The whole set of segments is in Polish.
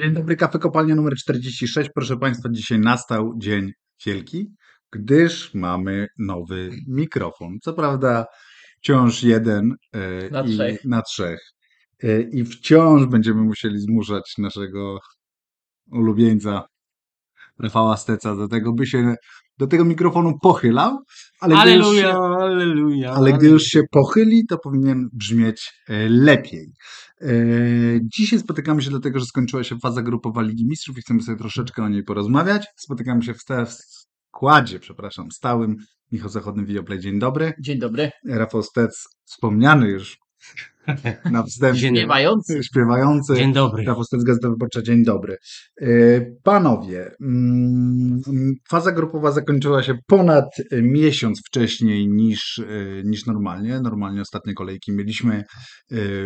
Dzień dobry, kafe kopalnia numer 46. Proszę Państwa, dzisiaj nastał dzień wielki, gdyż mamy nowy mikrofon. Co prawda wciąż jeden e, Na i trzech. na trzech. E, I wciąż będziemy musieli zmuszać naszego ulubieńca Rafała Steca do tego, by się do tego mikrofonu pochylał, ale gdy już ale gdy już się pochyli, to powinien brzmieć e, lepiej. E, Dzisiaj spotykamy się dlatego, że skończyła się faza grupowa Ligi Mistrzów i chcemy sobie troszeczkę o niej porozmawiać. Spotykamy się w składzie, przepraszam, stałym. Michał Zachodny, Videoplay, dzień dobry. Dzień dobry. Rafał Stec, wspomniany już na wstępie. Dzień Śpiewający. Śpiewający. Dzień dobry. Rafał Stec, Gazeta Wyborcza, dzień dobry. E, Panowie, mm, faza grupowa zakończyła się ponad miesiąc wcześniej niż, e, niż normalnie. Normalnie ostatnie kolejki mieliśmy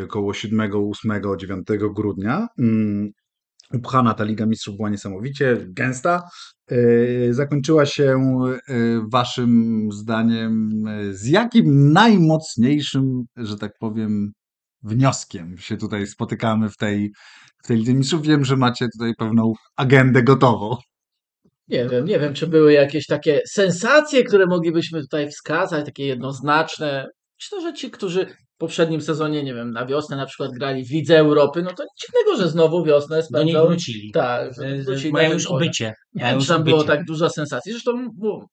około 7, 8, 9 grudnia. Mm, Upchana ta Liga Mistrzów była niesamowicie gęsta. E, Zakończyła się waszym zdaniem z jakim najmocniejszym, że tak powiem, wnioskiem się tutaj spotykamy w tej, w tej Lidze Mistrzów. Wiem, że macie tutaj pewną agendę gotową. Nie wiem, nie wiem, czy były jakieś takie sensacje, które moglibyśmy tutaj wskazać, takie jednoznaczne. Myślę, że ci, którzy w poprzednim sezonie, nie wiem, na wiosnę na przykład grali w Lidze Europy, no to nic dziwnego, że znowu wiosnę Do nich spędzą. wrócili. Tak, wrócili Mają już pole. obycie. Nie Mają już tam było obycie. tak dużo sensacji. Zresztą było,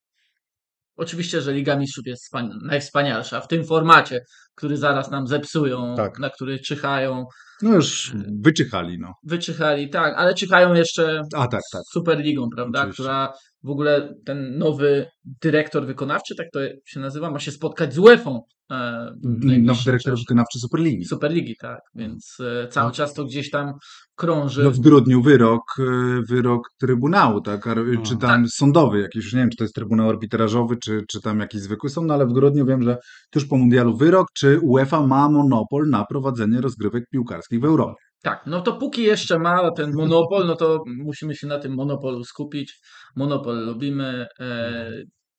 oczywiście, że Liga Mistrzów jest wspania- najwspanialsza w tym formacie, który zaraz nam zepsują, Tak. na który czyhają, No już wyczyhali, no. wyczyhali, tak, ale czyhają jeszcze A tak, tak. Superligą, prawda? Oczywiście. Która w ogóle ten nowy dyrektor wykonawczy, tak to się nazywa, ma się spotkać z UEFA. E, w Nowy dyrektor wykonawczy Superligi. Superligi, tak. Więc e, cały No. czas to gdzieś tam krąży. No w grudniu wyrok, e, wyrok Trybunału, tak? No. Czy tam sądowy jakiś, już nie wiem, czy to jest Trybunał Arbitrażowy, czy, czy tam jakiś zwykły sąd, no ale w grudniu wiem, że tuż po mundialu wyrok, czy UEFA ma monopol na prowadzenie rozgrywek piłkarskich w Europie. Tak, no to póki jeszcze ma ten monopol, no to musimy się na tym monopolu skupić. Monopol lubimy, e,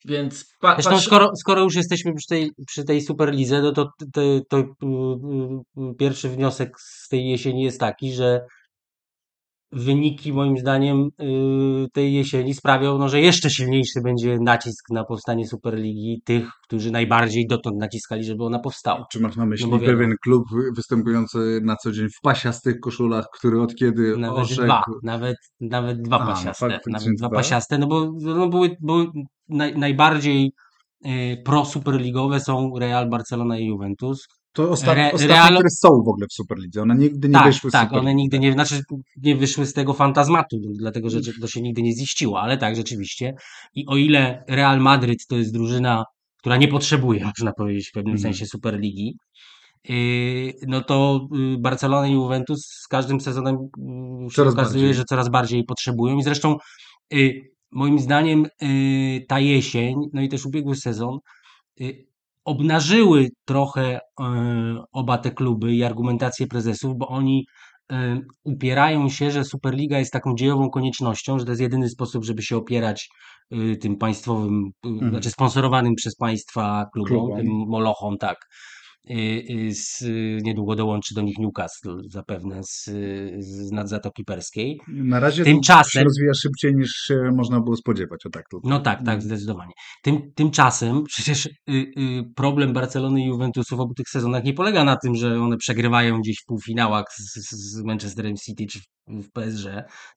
więc pa, Zresztą patrz- skoro, skoro już jesteśmy przy tej, przy tej Superlidze, no to, to, to, y, y, pierwszy wniosek z tej jesieni jest taki, że wyniki moim zdaniem y, tej jesieni sprawią, no, że jeszcze silniejszy będzie nacisk na powstanie Superligi tych, którzy najbardziej dotąd naciskali, żeby ona powstała. Czy masz na myśli No pewien klub występujący na co dzień w pasiastych koszulach, który od kiedy Nawet orzekł... dwa, nawet, nawet dwa A, no pasiaste. nawet dwa dwa. pasiaste, no bo no były, były naj, najbardziej y, pro-superligowe są Real, Barcelona i Juventus. To ostat... Re- ostatnie, Real- które są w ogóle w Superlidze. One nigdy nie tak, wyszły z tak, one nigdy nie, znaczy nie wyszły z tego fantazmatu, dlatego że to się nigdy nie ziściło, ale tak, rzeczywiście. I o ile Real Madryt to jest drużyna, która nie potrzebuje, można powiedzieć, w pewnym Mhm. sensie Superligi, yy, no to yy, Barcelona i Juventus z każdym sezonem się Coraz okazuje, bardziej. że coraz bardziej potrzebują i zresztą moim zdaniem ta jesień, no i też ubiegły sezon obnażyły trochę yy, oba te kluby i argumentację prezesów, bo oni yy, upierają się, że Superliga jest taką dziejową koniecznością, że to jest jedyny sposób, żeby się opierać yy, tym państwowym, Mhm. znaczy sponsorowanym przez państwa klubom, Klubom. tym molochom, tak. Yy, yy, z, yy, niedługo dołączy do nich Newcastle zapewne z, z nad Zatoki Perskiej. Na razie Tymczasem- to się rozwija szybciej niż się można było spodziewać. O tak. No tak, tak, zdecydowanie. Tym, tymczasem przecież y, y, problem Barcelony i Juventusu w obu tych sezonach nie polega na tym, że one przegrywają gdzieś w półfinałach z, z- Manchesterem City czy w, PSG,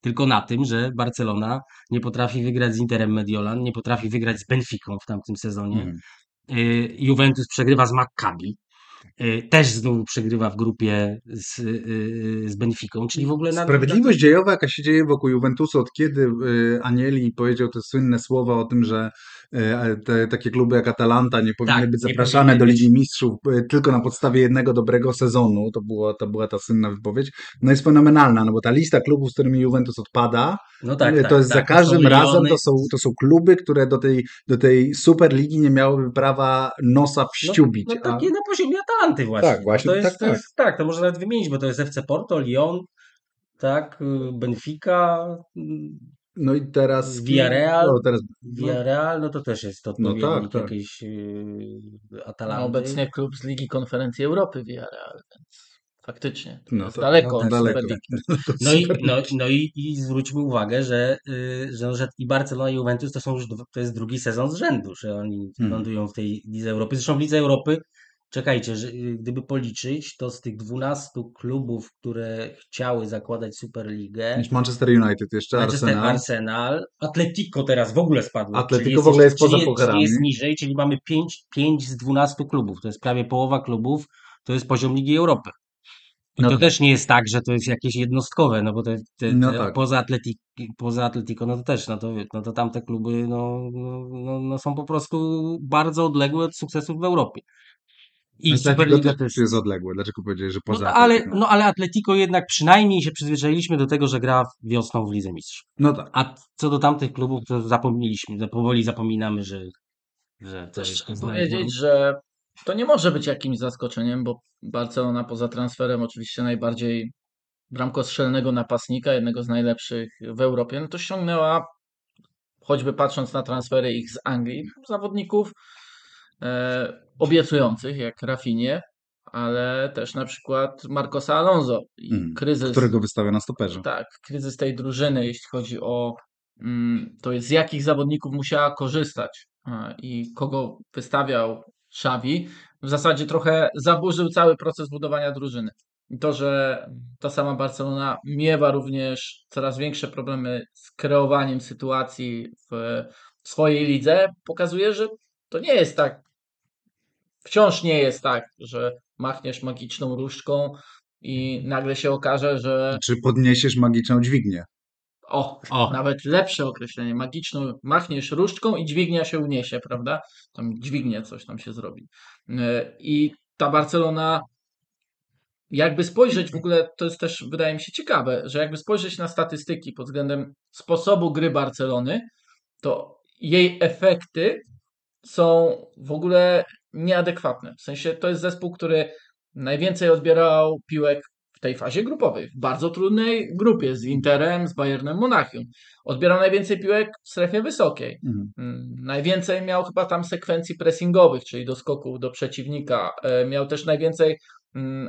tylko na tym, że Barcelona nie potrafi wygrać z Interem Mediolan, nie potrafi wygrać z Benficą w tamtym sezonie. Y, Juventus przegrywa z Maccabi. Y, Też znowu przegrywa w grupie z, y, z Benficą, czyli w ogóle na, Sprawiedliwość dziejowa, jaka się dzieje wokół Juventusu, od kiedy y, Anieli powiedział te słynne słowa o tym, że y, te, takie kluby jak Atalanta nie powinny Tak, być zapraszane powinny do. Ligi Mistrzów y, tylko na podstawie jednego dobrego sezonu, to była, to była ta słynna wypowiedź, no jest fenomenalna, no bo ta lista klubów, z którymi Juventus odpada, no tak, y, tak, to jest tak, za każdym są razem, to są, to są kluby, które do tej, do tej Superligi nie miałyby prawa nosa wściubić. No, no a- takie na poziomie Atalanty właśnie. Tak, właśnie, No to jest, tak, to jest, tak, to można nawet wymienić, bo to jest FC Porto, Lyon, tak, y, Benfica, y, No i teraz... Villarreal. No, teraz no, Villarreal, no to też jest odpowiednik tak, tak. jakiejś y, no, Atalanty. obecnie klub z Ligi Konferencji Europy Villarreal, więc faktycznie. To No jest to- daleko no daleko. No i, no, no i, i zwróćmy uwagę, że, y, że, że i Barcelona i Juventus to są już to jest drugi sezon z rzędu, że oni Hmm. lądują w tej Lidze Europy. Zresztą w Lidze Europy, czekajcie, że y, gdyby policzyć, to z tych 12 klubów, które chciały zakładać Superligę, Manchester United, jeszcze Manchester Arsenal. Arsenal, Atletico teraz w ogóle spadło. Atletico w ogóle jest poza pucharami. Jest niżej, czyli mamy 5, 5 z 12 klubów. To jest prawie połowa klubów, to jest poziom Ligi Europy. I No to tak. też nie jest tak, że to jest jakieś jednostkowe, no bo te, te, No tak. poza, Atletico, poza Atletico, no to też, no to, no to tamte kluby no, no, no, no są po prostu bardzo odległe od sukcesów w Europie. I Atletico Superliga też też. jest odległe. Dlaczego powiedziałeś, że No, poza ale, Atletico? no ale Atletico jednak przynajmniej się przyzwyczailiśmy do tego, że gra wiosną w Lidze Mistrzów. No tak. A co do tamtych klubów, to zapomnieliśmy, to powoli zapominamy, że, że to Też jest trzeba powiedzieć, że to nie może być jakimś zaskoczeniem, bo Barcelona poza transferem oczywiście najbardziej bramkostrzelnego napastnika, jednego z najlepszych w Europie, no to ściągnęła, choćby patrząc na transfery ich z Anglii, zawodników obiecujących, jak Rafinie, ale też na przykład Marcosa Alonso i Mhm. kryzys Którego wystawia na stoperze. tak, kryzys tej drużyny, jeśli chodzi o mm, to jest z jakich zawodników musiała korzystać i kogo wystawiał Xavi, w zasadzie trochę zaburzył cały proces budowania drużyny. I to, że ta sama Barcelona miewa również coraz większe problemy z kreowaniem sytuacji w swojej lidze, pokazuje, że to nie jest tak, wciąż nie jest tak, że machniesz magiczną różdżką i nagle się okaże, że Czy podniesiesz magiczną dźwignię? o, O. nawet lepsze określenie, magiczną, machniesz różdżką i dźwignia się uniesie, prawda? Tam dźwignie coś tam się zrobi. E, I ta Barcelona, jakby spojrzeć w ogóle, to jest też, wydaje mi się ciekawe, że jakby spojrzeć na statystyki pod względem sposobu gry Barcelony, to jej efekty są w ogóle nieadekwatne. W sensie to jest zespół, który najwięcej odbierał piłek w tej fazie grupowej, w bardzo trudnej grupie z Interem, z Bayernem Monachium. Odbierał najwięcej piłek w strefie wysokiej. Mhm. Mm, Najwięcej miał chyba tam sekwencji pressingowych, czyli do skoku do przeciwnika. E, Miał też najwięcej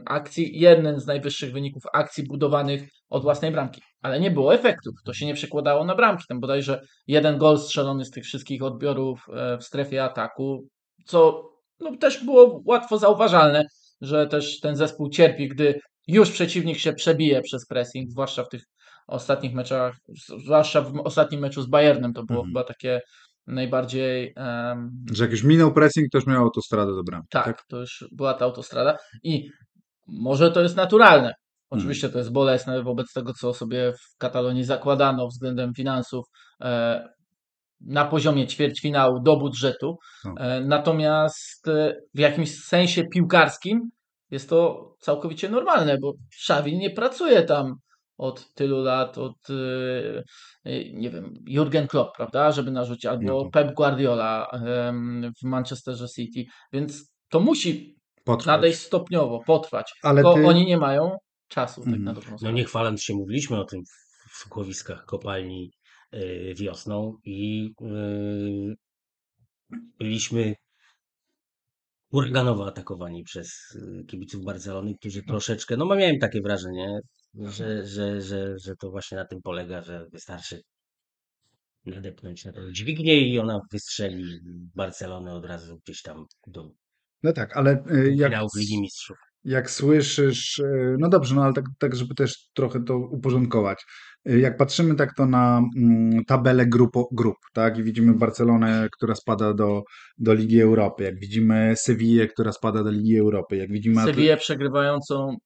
akcji, jeden z najwyższych wyników akcji budowanych od własnej bramki. Ale nie było efektów. To się nie przekładało na bramki. Tam bodajże jeden gol strzelony z tych wszystkich odbiorów e, w strefie ataku, co no, też było łatwo zauważalne, że też ten zespół cierpi, gdy już przeciwnik się przebije przez pressing, zwłaszcza w tych ostatnich meczach, zwłaszcza w ostatnim meczu z Bayernem, to było Mhm. chyba takie najbardziej em, Że jak już minął pressing, to już miał autostradę do bramki. tak, to już była ta autostrada i może to jest naturalne. Mhm. Oczywiście to jest bolesne wobec tego, co sobie w Katalonii zakładano względem finansów e, na poziomie ćwierćfinału do budżetu. No. E, natomiast e, w jakimś sensie piłkarskim jest to całkowicie normalne, bo Xavi nie pracuje tam od tylu lat, od e, e, nie wiem, Jurgen Klopp, prawda, żeby narzucić, albo No to- Pep Guardiola w Manchesterze City, więc to musi Potrwać. nadejść stopniowo, potrwać. Ale Tylko ty- oni nie mają czasu, tak Mhm. na dobrą No nie chwaląc się, mówiliśmy o tym w- słuchowiskach kopalni y, wiosną i y, byliśmy huraganowo atakowani przez y, kibiców Barcelony, którzy troszeczkę, no miałem takie wrażenie, że, że, że, że to właśnie na tym polega, że wystarczy nadepnąć na tę dźwignię i ona wystrzeli Barcelonę od razu gdzieś tam do No tak, ale y, jak, Ligi Mistrzów. jak słyszysz, y, no dobrze, no ale tak, tak, żeby też trochę to uporządkować. Y, Jak patrzymy tak to na mm, tabelę grupo, grup, tak, i widzimy Barcelonę, która spada do, do Ligi Europy, jak widzimy Sewillę, która spada do Ligi Europy, jak widzimy Sewillę przegrywającą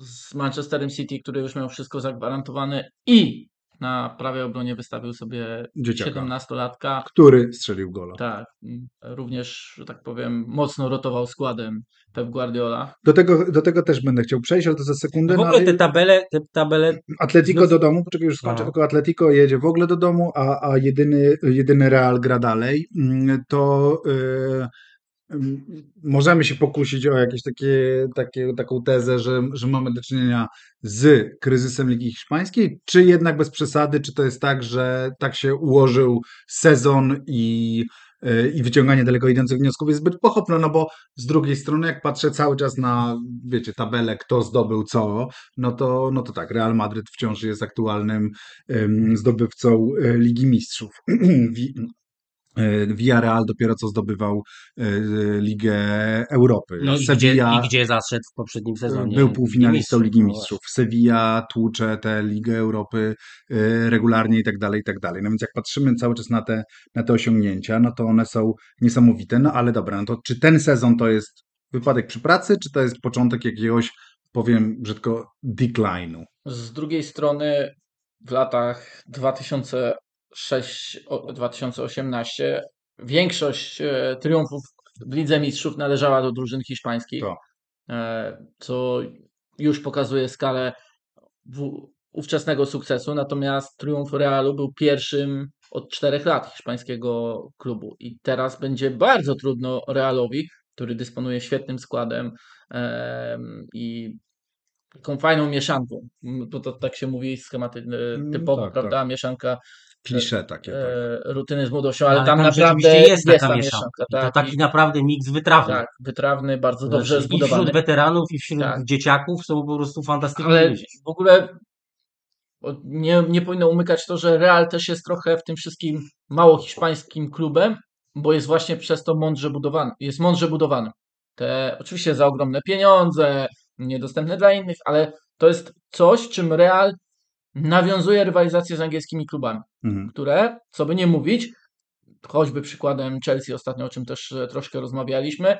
z Manchesterem City, który już miał wszystko zagwarantowane i na prawej obronie wystawił sobie Dzieciaka. 17-latka. który strzelił gola. Tak, również, że tak powiem, mocno rotował składem Pep Guardiola. Do tego, do tego też będę chciał przejść, ale to za sekundę. No w no, ogóle te tabele, te tabele Atletico No- do domu, poczekaj, już skończę, Aha. tylko Atletico jedzie w ogóle do domu, a, a jedyny, jedyny Real gra dalej, Mm, to y, mm, możemy się pokusić o jakieś takie, takie, taką tezę, że, że mamy do czynienia z kryzysem Ligi Hiszpańskiej, czy jednak bez przesady, czy to jest tak, że tak się ułożył sezon i y, i wyciąganie daleko idących wniosków jest zbyt pochopne, no bo z drugiej strony, jak patrzę cały czas na, wiecie, tabelę, kto zdobył co, no to, no to tak, Real Madryt wciąż jest aktualnym ym, zdobywcą y, Ligi Mistrzów. Y, Villarreal dopiero co zdobywał y, Ligę Europy. No i gdzie, Sevilla i gdzie zaszedł w poprzednim sezonie. był półfinalistą Mistrzów, Ligi no Mistrzów. Sevilla tłucze tę Ligę Europy y, regularnie i tak dalej, i tak dalej. No więc jak patrzymy cały czas na te, na te osiągnięcia, no to one są niesamowite. No ale dobra, no to czy ten sezon to jest wypadek przy pracy, czy to jest początek jakiegoś, powiem brzydko, decline'u? Z drugiej strony w latach 2006-2018 większość e, triumfów w Lidze Mistrzów należała do drużyn hiszpańskich, To. e, co już pokazuje skalę ówczesnego sukcesu. Natomiast triumf Realu był pierwszym od czterech lat hiszpańskiego klubu i teraz będzie bardzo trudno Realowi, który dysponuje świetnym składem em, i taką fajną mieszanką, bo to tak się mówi schematyczny, Mm, typowo, tak, prawda, mieszanka Klisze takie. tak. e, rutyny z młodością, ale, Ale tam, naprawdę rzeczywiście jest taka ta mieszanka. I tak, to taki i- naprawdę miks wytrawny. tak, wytrawny, bardzo dobrze Znaczy, I zbudowany. wśród weteranów, i wśród Tak. dzieciaków są po prostu fantastyczni Ale ludzie. w ogóle nie, nie powinno umykać to, że Real też jest trochę w tym wszystkim mało hiszpańskim klubem, bo jest właśnie przez to mądrze budowany. Jest mądrze budowany. Te, oczywiście za ogromne pieniądze, niedostępne dla innych, ale to jest coś, czym Real nawiązuje rywalizację z angielskimi klubami, Mhm. które, co by nie mówić, choćby przykładem Chelsea ostatnio, o czym też e, troszkę rozmawialiśmy,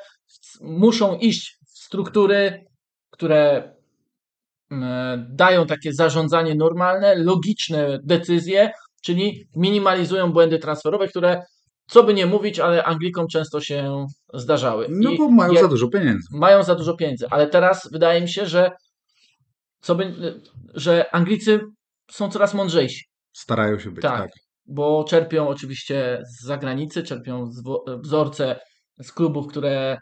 muszą iść w struktury, które e, dają takie zarządzanie normalne, logiczne decyzje, czyli minimalizują błędy transferowe, które, co by nie mówić, ale Anglikom często się zdarzały. No I bo mają je- za dużo pieniędzy. mają za dużo pieniędzy, ale teraz wydaje mi się, że, co by, że Anglicy są coraz mądrzejsi. Starają się być, Tak. tak. bo czerpią oczywiście z zagranicy, czerpią wzorce z klubów, które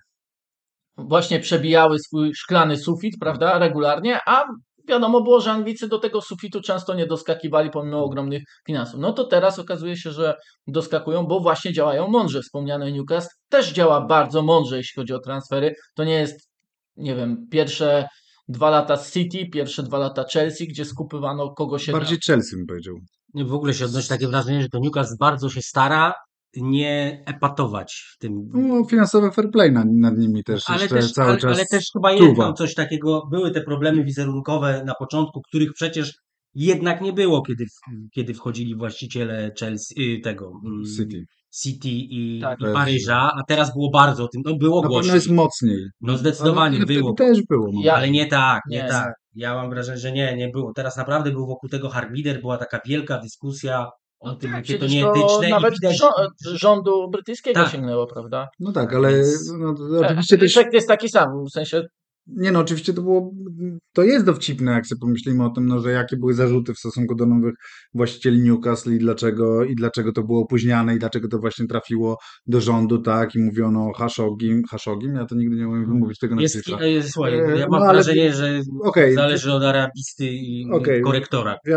właśnie przebijały swój szklany sufit, prawda, regularnie, a wiadomo było, że Anglicy do tego sufitu często nie doskakiwali pomimo ogromnych finansów. No to teraz okazuje się, że doskakują, bo właśnie działają mądrze. Wspomniany Newcastle też działa bardzo mądrze, jeśli chodzi o transfery. To nie jest, nie wiem, pierwsze dwa lata City, pierwsze dwa lata Chelsea, gdzie skupywano kogo się da. Bardziej Chelsea bym powiedział. W ogóle się odnosi takie wrażenie, że to Newcastle bardzo się stara nie epatować w tym. No, finansowy fair play nad, nad nimi też ale, jeszcze też, cały ale, czas ale też chyba jest tam coś takiego, były te problemy wizerunkowe na początku, których przecież jednak nie było, kiedy, kiedy wchodzili właściciele Chelsea, y, tego mm, City. City i, Tak. i Paryża, a teraz było bardzo o tym, no było Na głośniej. jest mocniej. No zdecydowanie Ale było. też było. no. Ja- Ale nie tak, nie, Nie. tak. Ja mam wrażenie, że nie, nie było. Teraz naprawdę był wokół tego Harbider, była taka wielka dyskusja o tym, jakie to nieetyczne. nawet i widać, rządu brytyjskiego Tak. sięgnęło, prawda? No tak, ale no, to oczywiście też Efekt jest taki sam, w sensie Nie no, oczywiście to było, to jest dowcipne, jak sobie pomyślimy o tym, no, że jakie były zarzuty w stosunku do nowych właścicieli Newcastle i dlaczego, i dlaczego to było opóźniane i dlaczego to właśnie trafiło do rządu, tak, i mówiono Haszogim, Haszogim, ja to nigdy nie umiem wymówić tego jest, nazwiska. e, słuchaj, E, ja mam no, ale- wrażenie, że Okej, zależy od arabisty i Okej. korektora. wi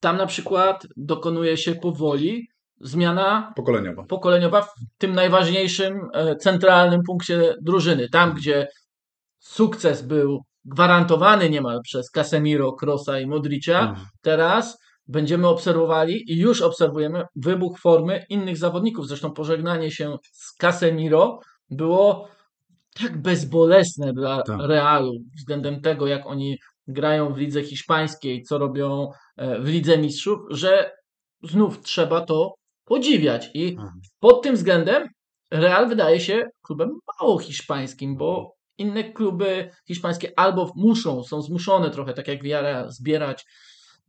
tam na przykład dokonuje się powoli zmiana pokoleniowa. pokoleniowa w tym najważniejszym e, centralnym punkcie drużyny. Tam, gdzie sukces był gwarantowany niemal przez Casemiro, Krosa i Modricia, Mhm. teraz będziemy obserwowali i już obserwujemy wybuch formy innych zawodników. Zresztą pożegnanie się z Casemiro było tak bezbolesne dla Tak. Realu względem tego, jak oni grają w lidze hiszpańskiej, co robią e, w lidze mistrzów, że znów trzeba to podziwiać. I Mhm. pod tym względem Real wydaje się klubem mało hiszpańskim, bo inne kluby hiszpańskie albo muszą, są zmuszone trochę, tak jak Villarreal, zbierać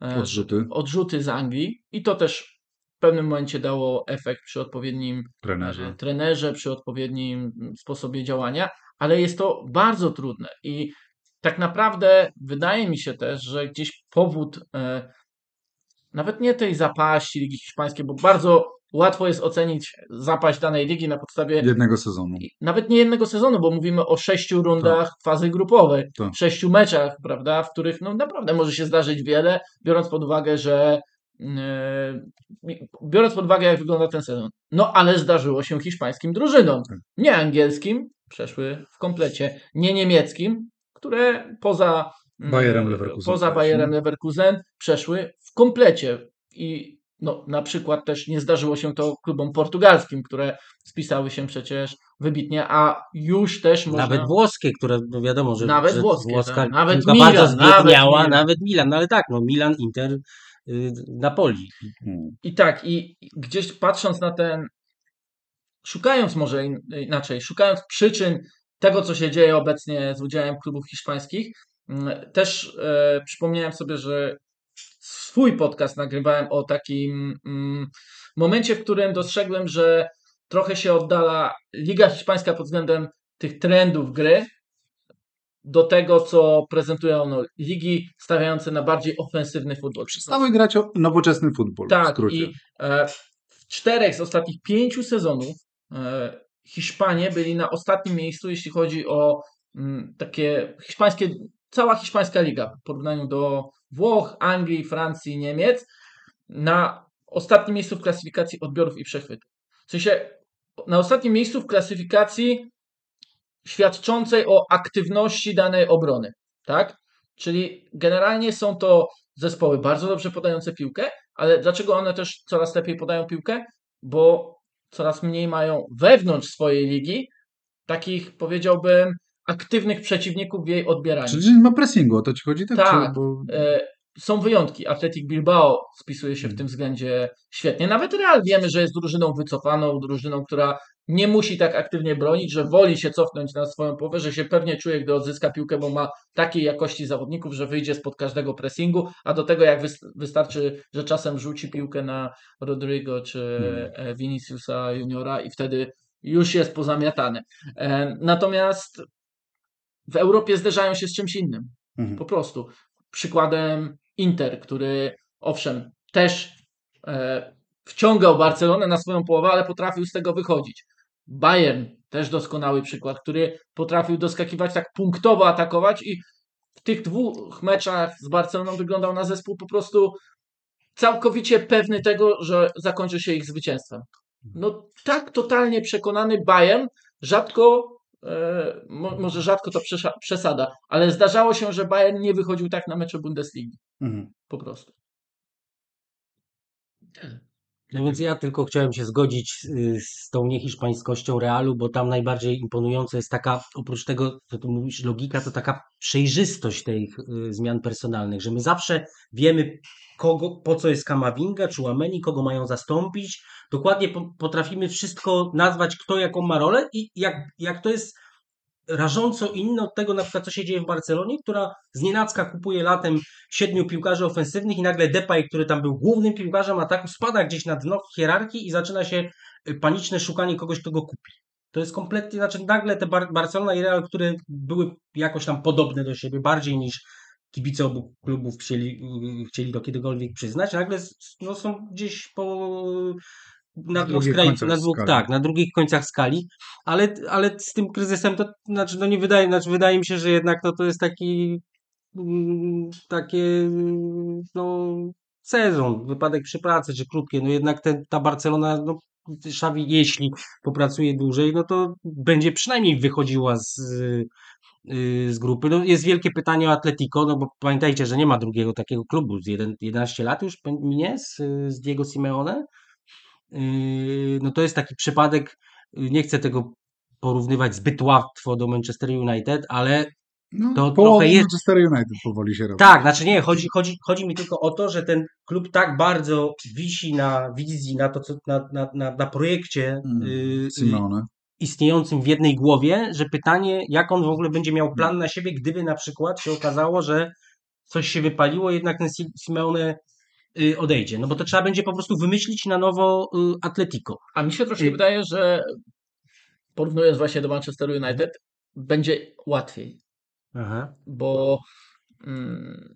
e, Odrzuty odrzuty z Anglii i to też w pewnym momencie dało efekt przy odpowiednim trenerze. e, trenerze, przy odpowiednim sposobie działania, ale jest to bardzo trudne i tak naprawdę wydaje mi się też, że gdzieś powód e, nawet nie tej zapaści Ligi Hiszpańskiej, bo bardzo łatwo jest ocenić zapaść danej ligi na podstawie Jednego sezonu. nawet nie jednego sezonu, bo mówimy o sześciu rundach fazy grupowej, Tak. sześciu meczach, prawda, w których no naprawdę może się zdarzyć wiele, biorąc pod uwagę, że yy, biorąc pod uwagę, jak wygląda ten sezon. No ale zdarzyło się hiszpańskim drużynom, Tak. nie angielskim, przeszły w komplecie, nie niemieckim, które poza mm, Bayerem Leverkusen poza Bayerem? Leverkusen przeszły w komplecie i no, na przykład też nie zdarzyło się to klubom portugalskim, które spisały się przecież wybitnie, a już też można... Nawet włoskie, które no wiadomo, że, Nawet że włoskie, włoska tak. Nawet Milan, bardzo nawet zbiedniała, Milan. nawet Milan, no ale tak, no Milan, Inter, y, Napoli. Hmm. I tak, i gdzieś patrząc na ten, szukając może in, inaczej, szukając przyczyn tego, co się dzieje obecnie z udziałem klubów hiszpańskich, mm, też e, przypomniałem sobie, że swój podcast nagrywałem o takim mm, momencie, w którym dostrzegłem, że trochę się oddala Liga Hiszpańska pod względem tych trendów gry do tego, co prezentują no, ligi stawiające na bardziej ofensywny futbol. Przestały grać o nowoczesny futbol. Tak, i e, w czterech z ostatnich pięciu sezonów e, Hiszpanie byli na ostatnim miejscu, jeśli chodzi o mm, takie hiszpańskie, cała hiszpańska liga w porównaniu do Włoch, Anglii, Francji, Niemiec, na ostatnim miejscu w klasyfikacji odbiorów i przechwytów. W sensie na ostatnim miejscu w klasyfikacji świadczącej o aktywności danej obrony, tak? Czyli generalnie są to zespoły bardzo dobrze podające piłkę, ale dlaczego one też coraz lepiej podają piłkę? Bo coraz mniej mają wewnątrz swojej ligi takich, powiedziałbym, aktywnych przeciwników w jej odbieraniu. Czyli nie ma pressingu, o to ci chodzi? Tak. Tak. Czy, bo... Są wyjątki. Athletic Bilbao spisuje się w tym względzie świetnie. Nawet Real wiemy, że jest drużyną wycofaną, drużyną, która nie musi tak aktywnie bronić, że woli się cofnąć na swoją połowę, że się pewnie czuje, gdy odzyska piłkę, bo ma takiej jakości zawodników, że wyjdzie spod każdego pressingu, a do tego jak wys- wystarczy, że czasem rzuci piłkę na Rodrigo czy Hmm. e, Viniciusa Juniora i wtedy już jest pozamiatany. E, Natomiast w Europie zderzają się z czymś innym. Mhm. Po prostu. Przykładem Inter, który owszem też e, wciągał Barcelonę na swoją połowę, ale potrafił z tego wychodzić. Bayern też doskonały przykład, który potrafił doskakiwać tak punktowo atakować i w tych dwóch meczach z Barceloną wyglądał na zespół po prostu całkowicie pewny tego, że zakończy się ich zwycięstwem. No tak totalnie przekonany Bayern rzadko może rzadko to przesada, ale zdarzało się, że Bayern nie wychodził tak na mecze Bundesligi. Mhm. Po prostu. No więc ja tylko chciałem się zgodzić y, z tą niehiszpańskością Realu, bo tam najbardziej imponująca jest taka, oprócz tego, co tu mówisz, logika, to taka przejrzystość tych zmian personalnych, że my zawsze wiemy, kogo, po co jest Kamavinga czy Łameni, kogo mają zastąpić. Dokładnie po, potrafimy wszystko nazwać, kto jaką ma rolę i jak, jak to jest rażąco inne od tego, na przykład, co się dzieje w Barcelonie, która znienacka kupuje latem siedmiu piłkarzy ofensywnych i nagle Depay, który tam był głównym piłkarzem ataku, spada gdzieś na dno hierarchii i zaczyna się y, paniczne szukanie kogoś, kto go kupi. To jest kompletnie, znaczy nagle te Bar- Barcelona i Real, które były jakoś tam podobne do siebie, bardziej niż kibice obu klubów chcieli, y, chcieli to kiedykolwiek przyznać, nagle no, są gdzieś po na Na dwóch na dwóch, skali. tak, na drugich końcach skali, ale, ale z tym kryzysem to znaczy, no nie wydaje, znaczy wydaje mi się, że jednak no, to jest taki mm, takie no, sezon, wypadek przy pracy czy krótkie, no jednak ten, ta Barcelona, no Xavi, jeśli popracuje dłużej, no to będzie przynajmniej wychodziła z, y, z grupy. No, jest wielkie pytanie o Atletico, no bo pamiętajcie, że nie ma drugiego takiego klubu z jeden, 11 lat już minie z, z Diego Simeone. Yy, No to jest taki przypadek, y, nie chcę tego porównywać zbyt łatwo do Manchester United, ale No, To trochę jest- Manchester United powoli się robi. tak, znaczy nie, chodzi, chodzi, chodzi mi tylko o to, że ten klub tak bardzo wisi na wizji, na to, co, na, na, na, na projekcie Mm, y, istniejącym w jednej głowie, że pytanie, jak on w ogóle będzie miał plan na siebie, gdyby na przykład się okazało, że coś się wypaliło, jednak ten Si- Simeone odejdzie. No bo to trzeba będzie po prostu wymyślić na nowo y, Atletico. A mi się troszkę I- wydaje, że porównując właśnie do Manchester United, będzie łatwiej, Aha. bo mm,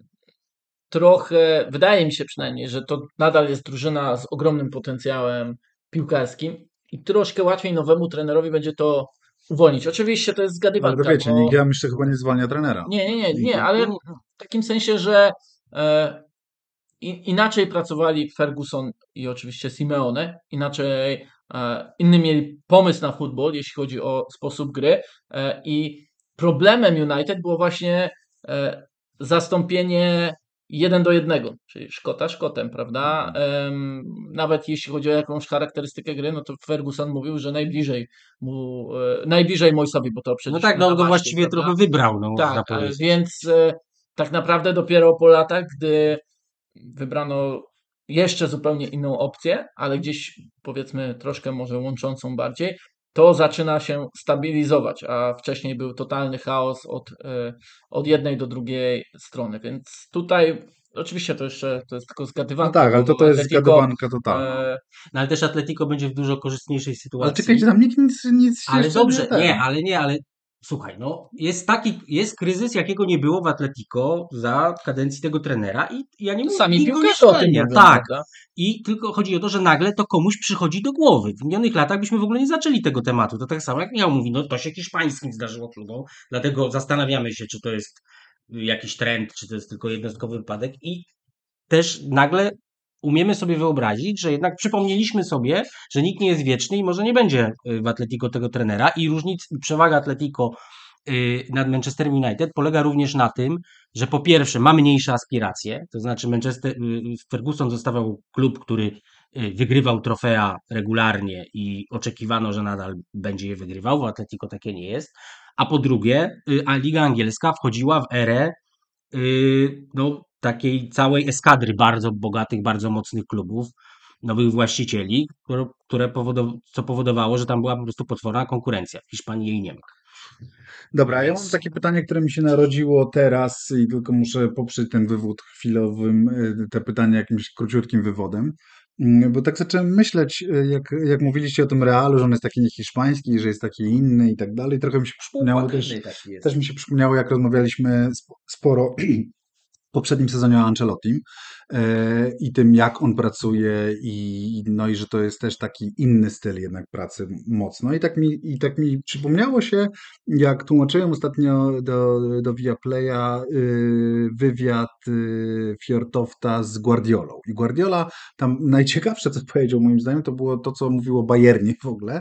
trochę, wydaje mi się przynajmniej, że to nadal jest drużyna z ogromnym potencjałem piłkarskim i troszkę łatwiej nowemu trenerowi będzie to uwolnić. Oczywiście to jest Ale zgadywanka. to wiecie, bo... nikt ja jeszcze chyba nie zwalnia trenera. Nie, nie, nie, nie, ale w takim sensie, że e, i, inaczej pracowali Ferguson i oczywiście Simeone, inaczej e, inny mieli pomysł na futbol, jeśli chodzi o sposób gry e, i problemem United było właśnie e, zastąpienie jeden do jednego, czyli Szkota Szkotem, prawda? Nawet jeśli chodzi o jakąś charakterystykę gry, no to Ferguson mówił, że najbliżej mu, najbliżej Moisowi, bo to przecież No tak, no on go właściwie prawda? trochę wybrał, no Tak, więc tak naprawdę dopiero po latach, gdy wybrano jeszcze zupełnie inną opcję, ale gdzieś powiedzmy troszkę może łączącą bardziej, to zaczyna się stabilizować, a wcześniej był totalny chaos od, e, od jednej do drugiej strony, więc tutaj oczywiście to jeszcze to jest tylko No zgadywanka. tak, ale to to jest Atletico, zgadywanka totalna. e, No ale też Atletico będzie w dużo korzystniejszej sytuacji. Ale czekajcie, tam nikt nic, nic Ale jeszcze dobrze, ten. nie, ale nie, ale słuchaj, no jest taki, jest kryzys, jakiego nie było w Atletico za kadencji tego trenera i ja nie mówię, Sami piłkarze o tym mówią, Tak, prawda? i tylko chodzi o to, że nagle to komuś przychodzi do głowy. W minionych latach byśmy w ogóle nie zaczęli tego tematu. To tak samo jak Miał mówi, no to się hiszpańskim zdarzyło klubom, dlatego zastanawiamy się, czy to jest jakiś trend, czy to jest tylko jednostkowy wypadek i też nagle umiemy sobie wyobrazić, że jednak przypomnieliśmy sobie, że nikt nie jest wieczny i może nie będzie y, w Atletico tego trenera i różnic, przewaga Atletico y, nad Manchesterem United polega również na tym, że po pierwsze ma mniejsze aspiracje, to znaczy Manchester, y, Ferguson zostawał klub, który wygrywał trofea regularnie i oczekiwano, że nadal będzie je wygrywał, w Atletico takie nie jest, a po drugie, a Liga Angielska wchodziła w erę no, takiej całej eskadry bardzo bogatych, bardzo mocnych klubów, nowych właścicieli, które, które powodow- co powodowało, że tam była po prostu potworna konkurencja. W Hiszpanii jej nie ma. Dobra, ja mam takie pytanie, które mi się narodziło teraz i tylko muszę poprzeć ten wywód chwilowym, y, te pytania jakimś króciutkim wywodem. Mm, Bo tak zacząłem myśleć, y, jak, jak mówiliście o tym Realu, że on jest taki niehiszpański, że jest taki inny i tak dalej. Trochę mi się przypomniało też, też mi się przypomniało, jak rozmawialiśmy sp- sporo poprzednim sezonie o Ancelottim i tym, jak on pracuje i no i że to jest też taki inny styl jednak pracy mocno. I tak mi, i tak mi przypomniało się, jak tłumaczyłem ostatnio do, do Viaplaya y, wywiad y, Fjortofta z Guardiolą. I Guardiola tam najciekawsze, co powiedział moim zdaniem, to było to, co mówiło Bayernie w ogóle,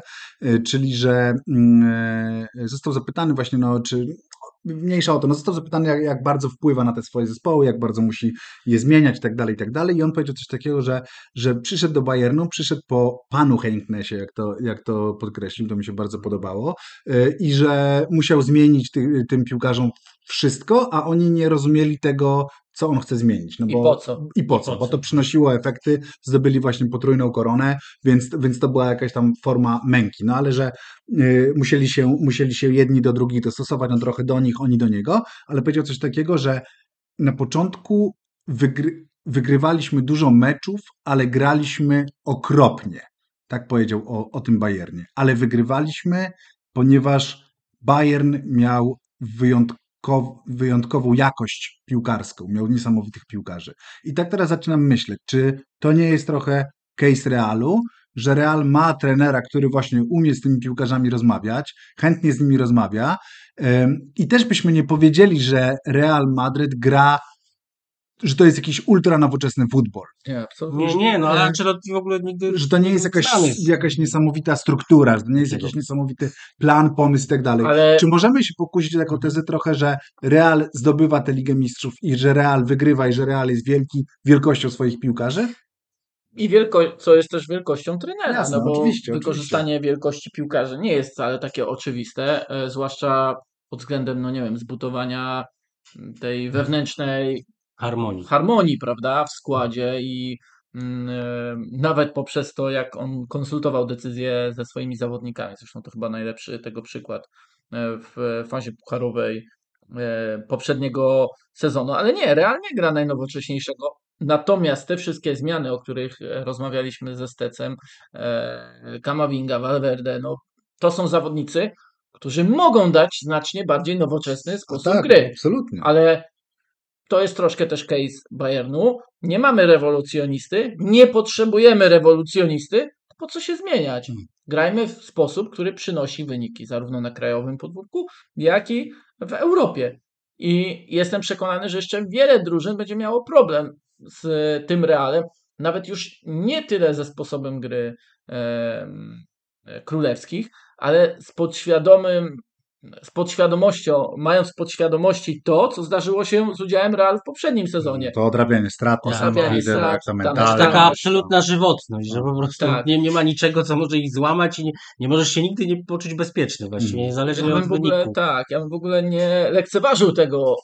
czyli że mm, e, został zapytany właśnie, no czy mniejsza o to, no został zapytany, jak, jak bardzo wpływa na te swoje zespoły, jak bardzo musi je zmieniać i tak dalej, i tak dalej. I on powiedział coś takiego, że, że przyszedł do Bayernu, przyszedł po panu Henknesie, jak to, jak to podkreślił, to mi się bardzo podobało, yy, i że musiał zmienić ty, tym piłkarzom wszystko, a oni nie rozumieli tego, co on chce zmienić. No I bo, po co? I po co? po Bo co? to przynosiło efekty, zdobyli właśnie potrójną koronę, więc, więc to była jakaś tam forma męki. No ale że y, musieli, się, musieli się jedni do drugich dostosować, no trochę do nich, oni do niego, ale powiedział coś takiego, że na początku wygry, wygrywaliśmy dużo meczów, ale graliśmy okropnie. Tak powiedział o, o tym Bayernie. Ale wygrywaliśmy, ponieważ Bayern miał wyjątkow, wyjątkową jakość piłkarską, miał niesamowitych piłkarzy. I tak teraz zaczynam myśleć, czy to nie jest trochę case Realu, że Real ma trenera, który właśnie umie z tymi piłkarzami rozmawiać, chętnie z nimi rozmawia i też byśmy nie powiedzieli, że Real Madryt gra, że to jest jakiś ultra nowoczesny futbol, Nie, absolutnie. Nie, nie, no ale. Ancelotti w ogóle nigdy... że to nie jest jakaś, jakaś niesamowita struktura, że to nie jest jakiś niesamowity plan, pomysł i tak dalej. Ale Czy możemy się pokusić o taką tezę trochę, że Real zdobywa tę Ligę Mistrzów i że Real wygrywa i że Real jest wielki wielkością swoich piłkarzy? i wielko, co jest też wielkością trenera, Jasne, no bo oczywiście, wykorzystanie wielkości piłkarzy nie jest wcale takie oczywiste, e, zwłaszcza pod względem, no nie wiem, zbudowania tej wewnętrznej Harmonii. harmonii, prawda, w składzie i mm, e, nawet poprzez to, jak on konsultował decyzje ze swoimi zawodnikami. Zresztą to chyba najlepszy tego przykład e, w fazie pucharowej e, poprzedniego sezonu, ale nie, realnie gra najnowocześniejszego. Natomiast te wszystkie zmiany, o których rozmawialiśmy ze Stecem, Kamavinga, Valverde, no, to są zawodnicy, którzy mogą dać znacznie bardziej nowoczesny sposób tak, gry absolutnie. ale to jest troszkę też case Bayernu. Nie mamy rewolucjonisty, nie potrzebujemy rewolucjonisty, po co się zmieniać? Mhm. Grajmy w sposób, który przynosi wyniki zarówno na krajowym podwórku, jak i w Europie. I jestem przekonany, że jeszcze wiele drużyn będzie miało problem z tym Realem, nawet już nie tyle ze sposobem gry e, królewskich, ale z podświadomym, z podświadomością, mając w podświadomości to, co zdarzyło się z udziałem Realu w poprzednim sezonie. To odrabianie strat, niesamowite, strat, jak to tam Taka Tak. absolutna żywotność, że po prostu Tak. nie, nie ma niczego, co może ich złamać i nie, nie możesz się nigdy nie poczuć bezpieczny właściwie, Mhm. niezależnie Ja od w ogóle, wyniku. tak, ja bym w ogóle nie lekceważył tego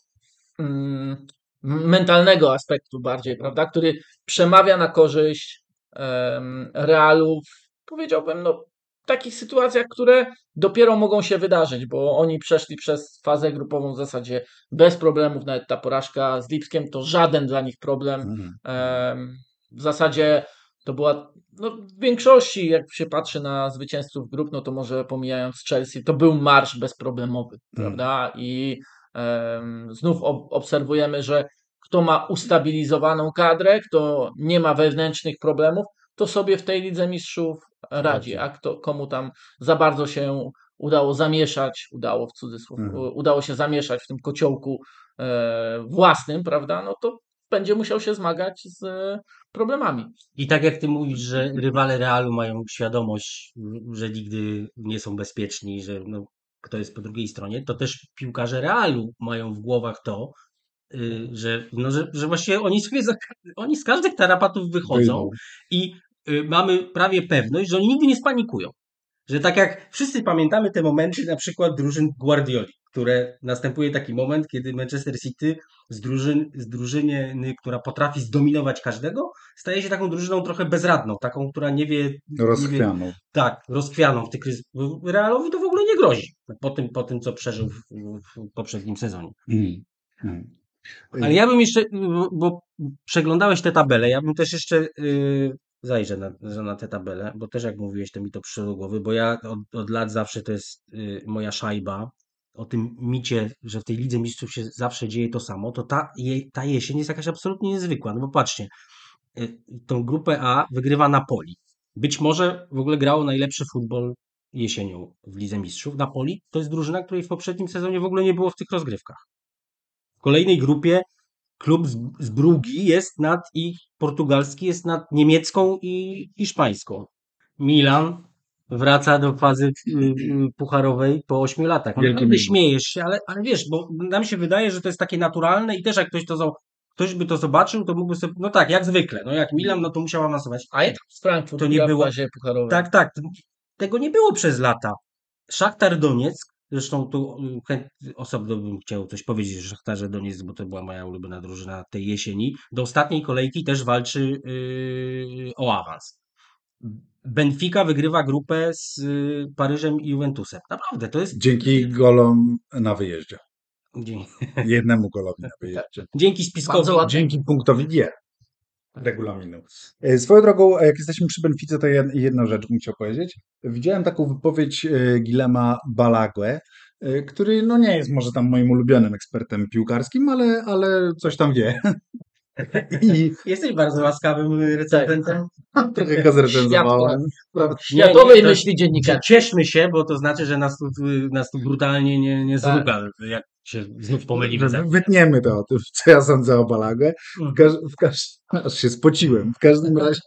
mm, mentalnego aspektu bardziej, prawda, który przemawia na korzyść em, Realu, powiedziałbym, no, takich sytuacjach, które dopiero mogą się wydarzyć, bo oni przeszli przez fazę grupową w zasadzie bez problemów, nawet ta porażka z Lipskiem to żaden dla nich problem. Mhm. W zasadzie to była, no w większości, jak się patrzy na zwycięzców grup, no to może pomijając Chelsea, to był marsz bezproblemowy, Mm. prawda? I em, znów ob obserwujemy, że kto ma ustabilizowaną kadrę, kto nie ma wewnętrznych problemów, to sobie w tej Lidze Mistrzów radzi, a kto, komu tam za bardzo się udało zamieszać, udało w cudzysłów, Mhm. udało się zamieszać w tym kociołku e, własnym, prawda? No to będzie musiał się zmagać z e, problemami. I tak jak ty mówisz, że rywale Realu mają świadomość, że nigdy nie są bezpieczni, że no, kto jest po drugiej stronie, to też piłkarze Realu mają w głowach to, y, że, no, że, że właściwie oni sobie za, oni z każdych tarapatów wychodzą i mamy prawie pewność, że oni nigdy nie spanikują. Że tak jak wszyscy pamiętamy te momenty na przykład drużyn Guardioli, które następuje taki moment, kiedy Manchester City z, drużyn, z drużyny, która potrafi zdominować każdego, staje się taką drużyną trochę bezradną, taką, która nie wie, nie wie Rozchwianą. tak, rozkwianą w tych kryzysach. Realowi to w ogóle nie grozi po tym, po tym co przeżył w, w poprzednim sezonie. Mhm. Mhm. Ale ja bym jeszcze, bo- przeglądałeś te tabele, ja bym też jeszcze yy, zajrzę na, na te tabele, bo też jak mówiłeś, to mi to przyszło głowy, bo ja od, od lat zawsze to jest yy, moja szajba o tym micie, że w tej Lidze Mistrzów się zawsze dzieje to samo, to ta, je, ta jesień jest jakaś absolutnie niezwykła, no bo patrzcie, yy, tą grupę A wygrywa Napoli. Być może w ogóle grało najlepszy futbol jesienią w Lidze Mistrzów. Napoli to jest drużyna, której w poprzednim sezonie w ogóle nie było w tych rozgrywkach. W kolejnej grupie klub z, z Brugi jest nad i portugalski jest nad niemiecką i hiszpańską. Milan wraca do fazy y, y, pucharowej po 8 latach. Naprawdę minus. śmiejesz się, ale, ale wiesz, bo nam się wydaje, że to jest takie naturalne i też jak ktoś to ktoś by to zobaczył, to mógłby sobie, no tak, jak zwykle, no jak Milan, no to musiał awansować. A jak z Frankfurt To nie gra w było- fazie pucharowej. Tak, tak. Tego nie było przez lata. Szachtar Donieck, zresztą tu chęt- osobno bym chciał coś powiedzieć o Szachtarze Donieck, bo to była moja ulubiona drużyna tej jesieni. Do ostatniej kolejki też walczy yy, o awans. Benfica wygrywa grupę z y, Paryżem i Juventusem. Naprawdę, to jest... Dzięki golom na wyjeździe. Dzie- Jednemu golowi na wyjeździe. Dzięki spiskowi. Dzięki punktowi G regulaminu. E, Swoją drogą, jak jesteśmy przy Benfice, to jed- jedną rzecz bym chciał powiedzieć. Widziałem taką wypowiedź e, Gilema Balague, e, który no nie jest może tam moim ulubionym ekspertem piłkarskim, ale, ale coś tam wie. I Jesteś bardzo łaskawym recenzentem. trochę go zrecenzowałem. Światowej myśli dziennikarza. Cieszmy się, bo to znaczy, że nas tu, nas tu brutalnie nie, nie Tak. zruga, jak się znów pomylimy. Wytniemy to co ja sądzę o Balague. W, każ, w każ, aż się spociłem. W każdym razie,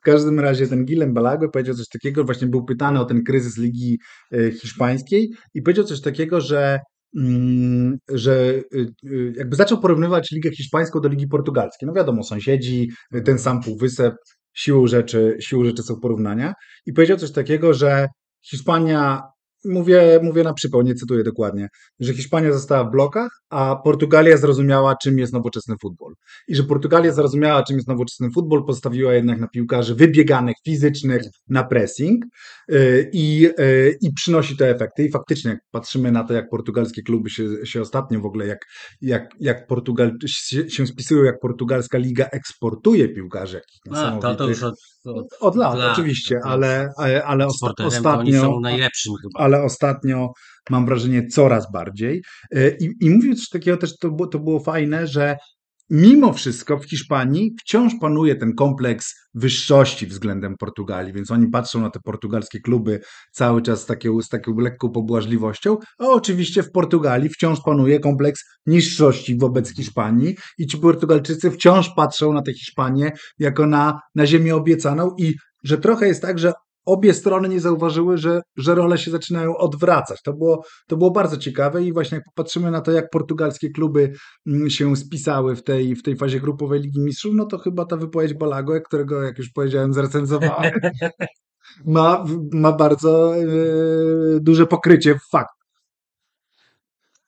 w każdym razie ten Guillem Balague powiedział coś takiego, właśnie był pytany o ten kryzys Ligi e, Hiszpańskiej i powiedział coś takiego, że mm, że y, y, jakby zaczął porównywać Ligę Hiszpańską do Ligi Portugalskiej. No wiadomo, sąsiedzi, ten sam półwysep, siłą rzeczy, siłą rzeczy są porównania. I powiedział coś takiego, że Hiszpania, mówię, mówię na przypał, nie cytuję dokładnie, że Hiszpania została w blokach, a Portugalia zrozumiała, czym jest nowoczesny futbol. I że Portugalia zrozumiała, czym jest nowoczesny futbol, postawiła jednak na piłkarzy wybieganych, fizycznych, na pressing yy, i, yy, i przynosi te efekty. I faktycznie, jak patrzymy na to, jak portugalskie kluby się, się ostatnio w ogóle, jak, jak, jak Portugal, się, się spisują, jak portugalska liga eksportuje piłkarzy, A, to, to już od, od, Od lat, lat, oczywiście, ale, ale, ale osta- ostatnio, są najlepszym chyba. ale ostatnio mam wrażenie coraz bardziej. E, I, i mówił coś takiego też, to to było fajne, że mimo wszystko w Hiszpanii wciąż panuje ten kompleks wyższości względem Portugalii, więc oni patrzą na te portugalskie kluby cały czas z taką, z taką lekką pobłażliwością, a oczywiście w Portugalii wciąż panuje kompleks niższości wobec Hiszpanii i ci Portugalczycy wciąż patrzą na tę Hiszpanię jako na, na ziemię obiecaną i że trochę jest tak, że obie strony nie zauważyły, że, że role się zaczynają odwracać. To było, to było bardzo ciekawe i właśnie jak popatrzymy na to, jak portugalskie kluby mm, się spisały w tej, w tej fazie grupowej Ligi Mistrzów, no to chyba ta wypowiedź Balago, którego, jak już powiedziałem, zrecenzowałem, ma, ma bardzo e, duże pokrycie w fakt.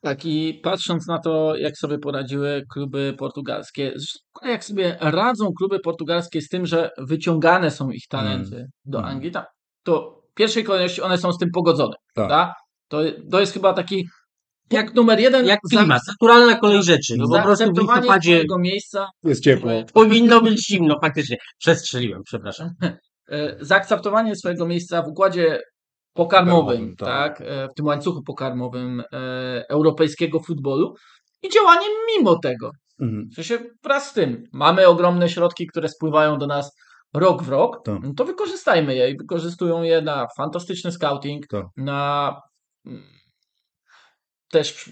Tak, i patrząc na to, jak sobie poradziły kluby portugalskie, zresztą jak sobie radzą kluby portugalskie z tym, że wyciągane są ich talenty do Mm. Anglii, tak, to w pierwszej kolejności one są z tym pogodzone. Tak. prawda? To, to jest chyba taki jak numer jeden Jak klimat, naturalna kolej rzeczy. No po prostu w zaakceptowanie listopadzie miejsca Jest ciepło. powinno być zimno, faktycznie. Przestrzeliłem, przepraszam. e, zaakceptowanie swojego miejsca w układzie pokarmowym, tak. tak, e, w tym łańcuchu pokarmowym e, europejskiego futbolu i działanie mimo tego. Mhm. W sensie wraz z tym mamy ogromne środki, które spływają do nas rok w rok, Tak. no to wykorzystajmy je i wykorzystują je na fantastyczny scouting, Tak. na mm, też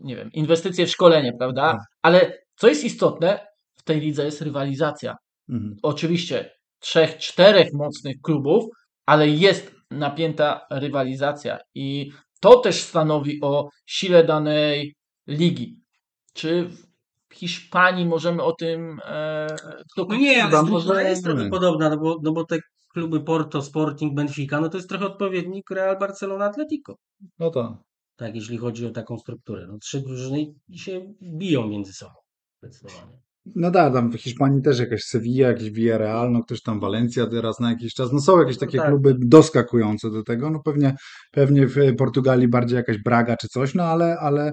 nie wiem, inwestycje w szkolenie, prawda? Tak. Ale co jest istotne, w tej lidze jest rywalizacja. Mhm. Oczywiście trzech, czterech mocnych klubów, ale jest napięta rywalizacja i to też stanowi o sile danej ligi. Czy w Hiszpanii możemy o tym e, No nie, ale może- jest trochę nie. podobna, no bo, no bo te kluby Porto, Sporting, Benfica, no to jest trochę odpowiednik Real Barcelona Atletico. No to. Tak, jeśli chodzi o taką strukturę. No trzy drużyny się biją między sobą. Zdecydowanie. No da, tam w Hiszpanii też jakaś Sevilla, jakiś Villarreal, no ktoś tam Valencia teraz na jakiś czas. No są jakieś takie tak. kluby doskakujące do tego. No pewnie, pewnie w Portugalii bardziej jakaś Braga czy coś, no ale, ale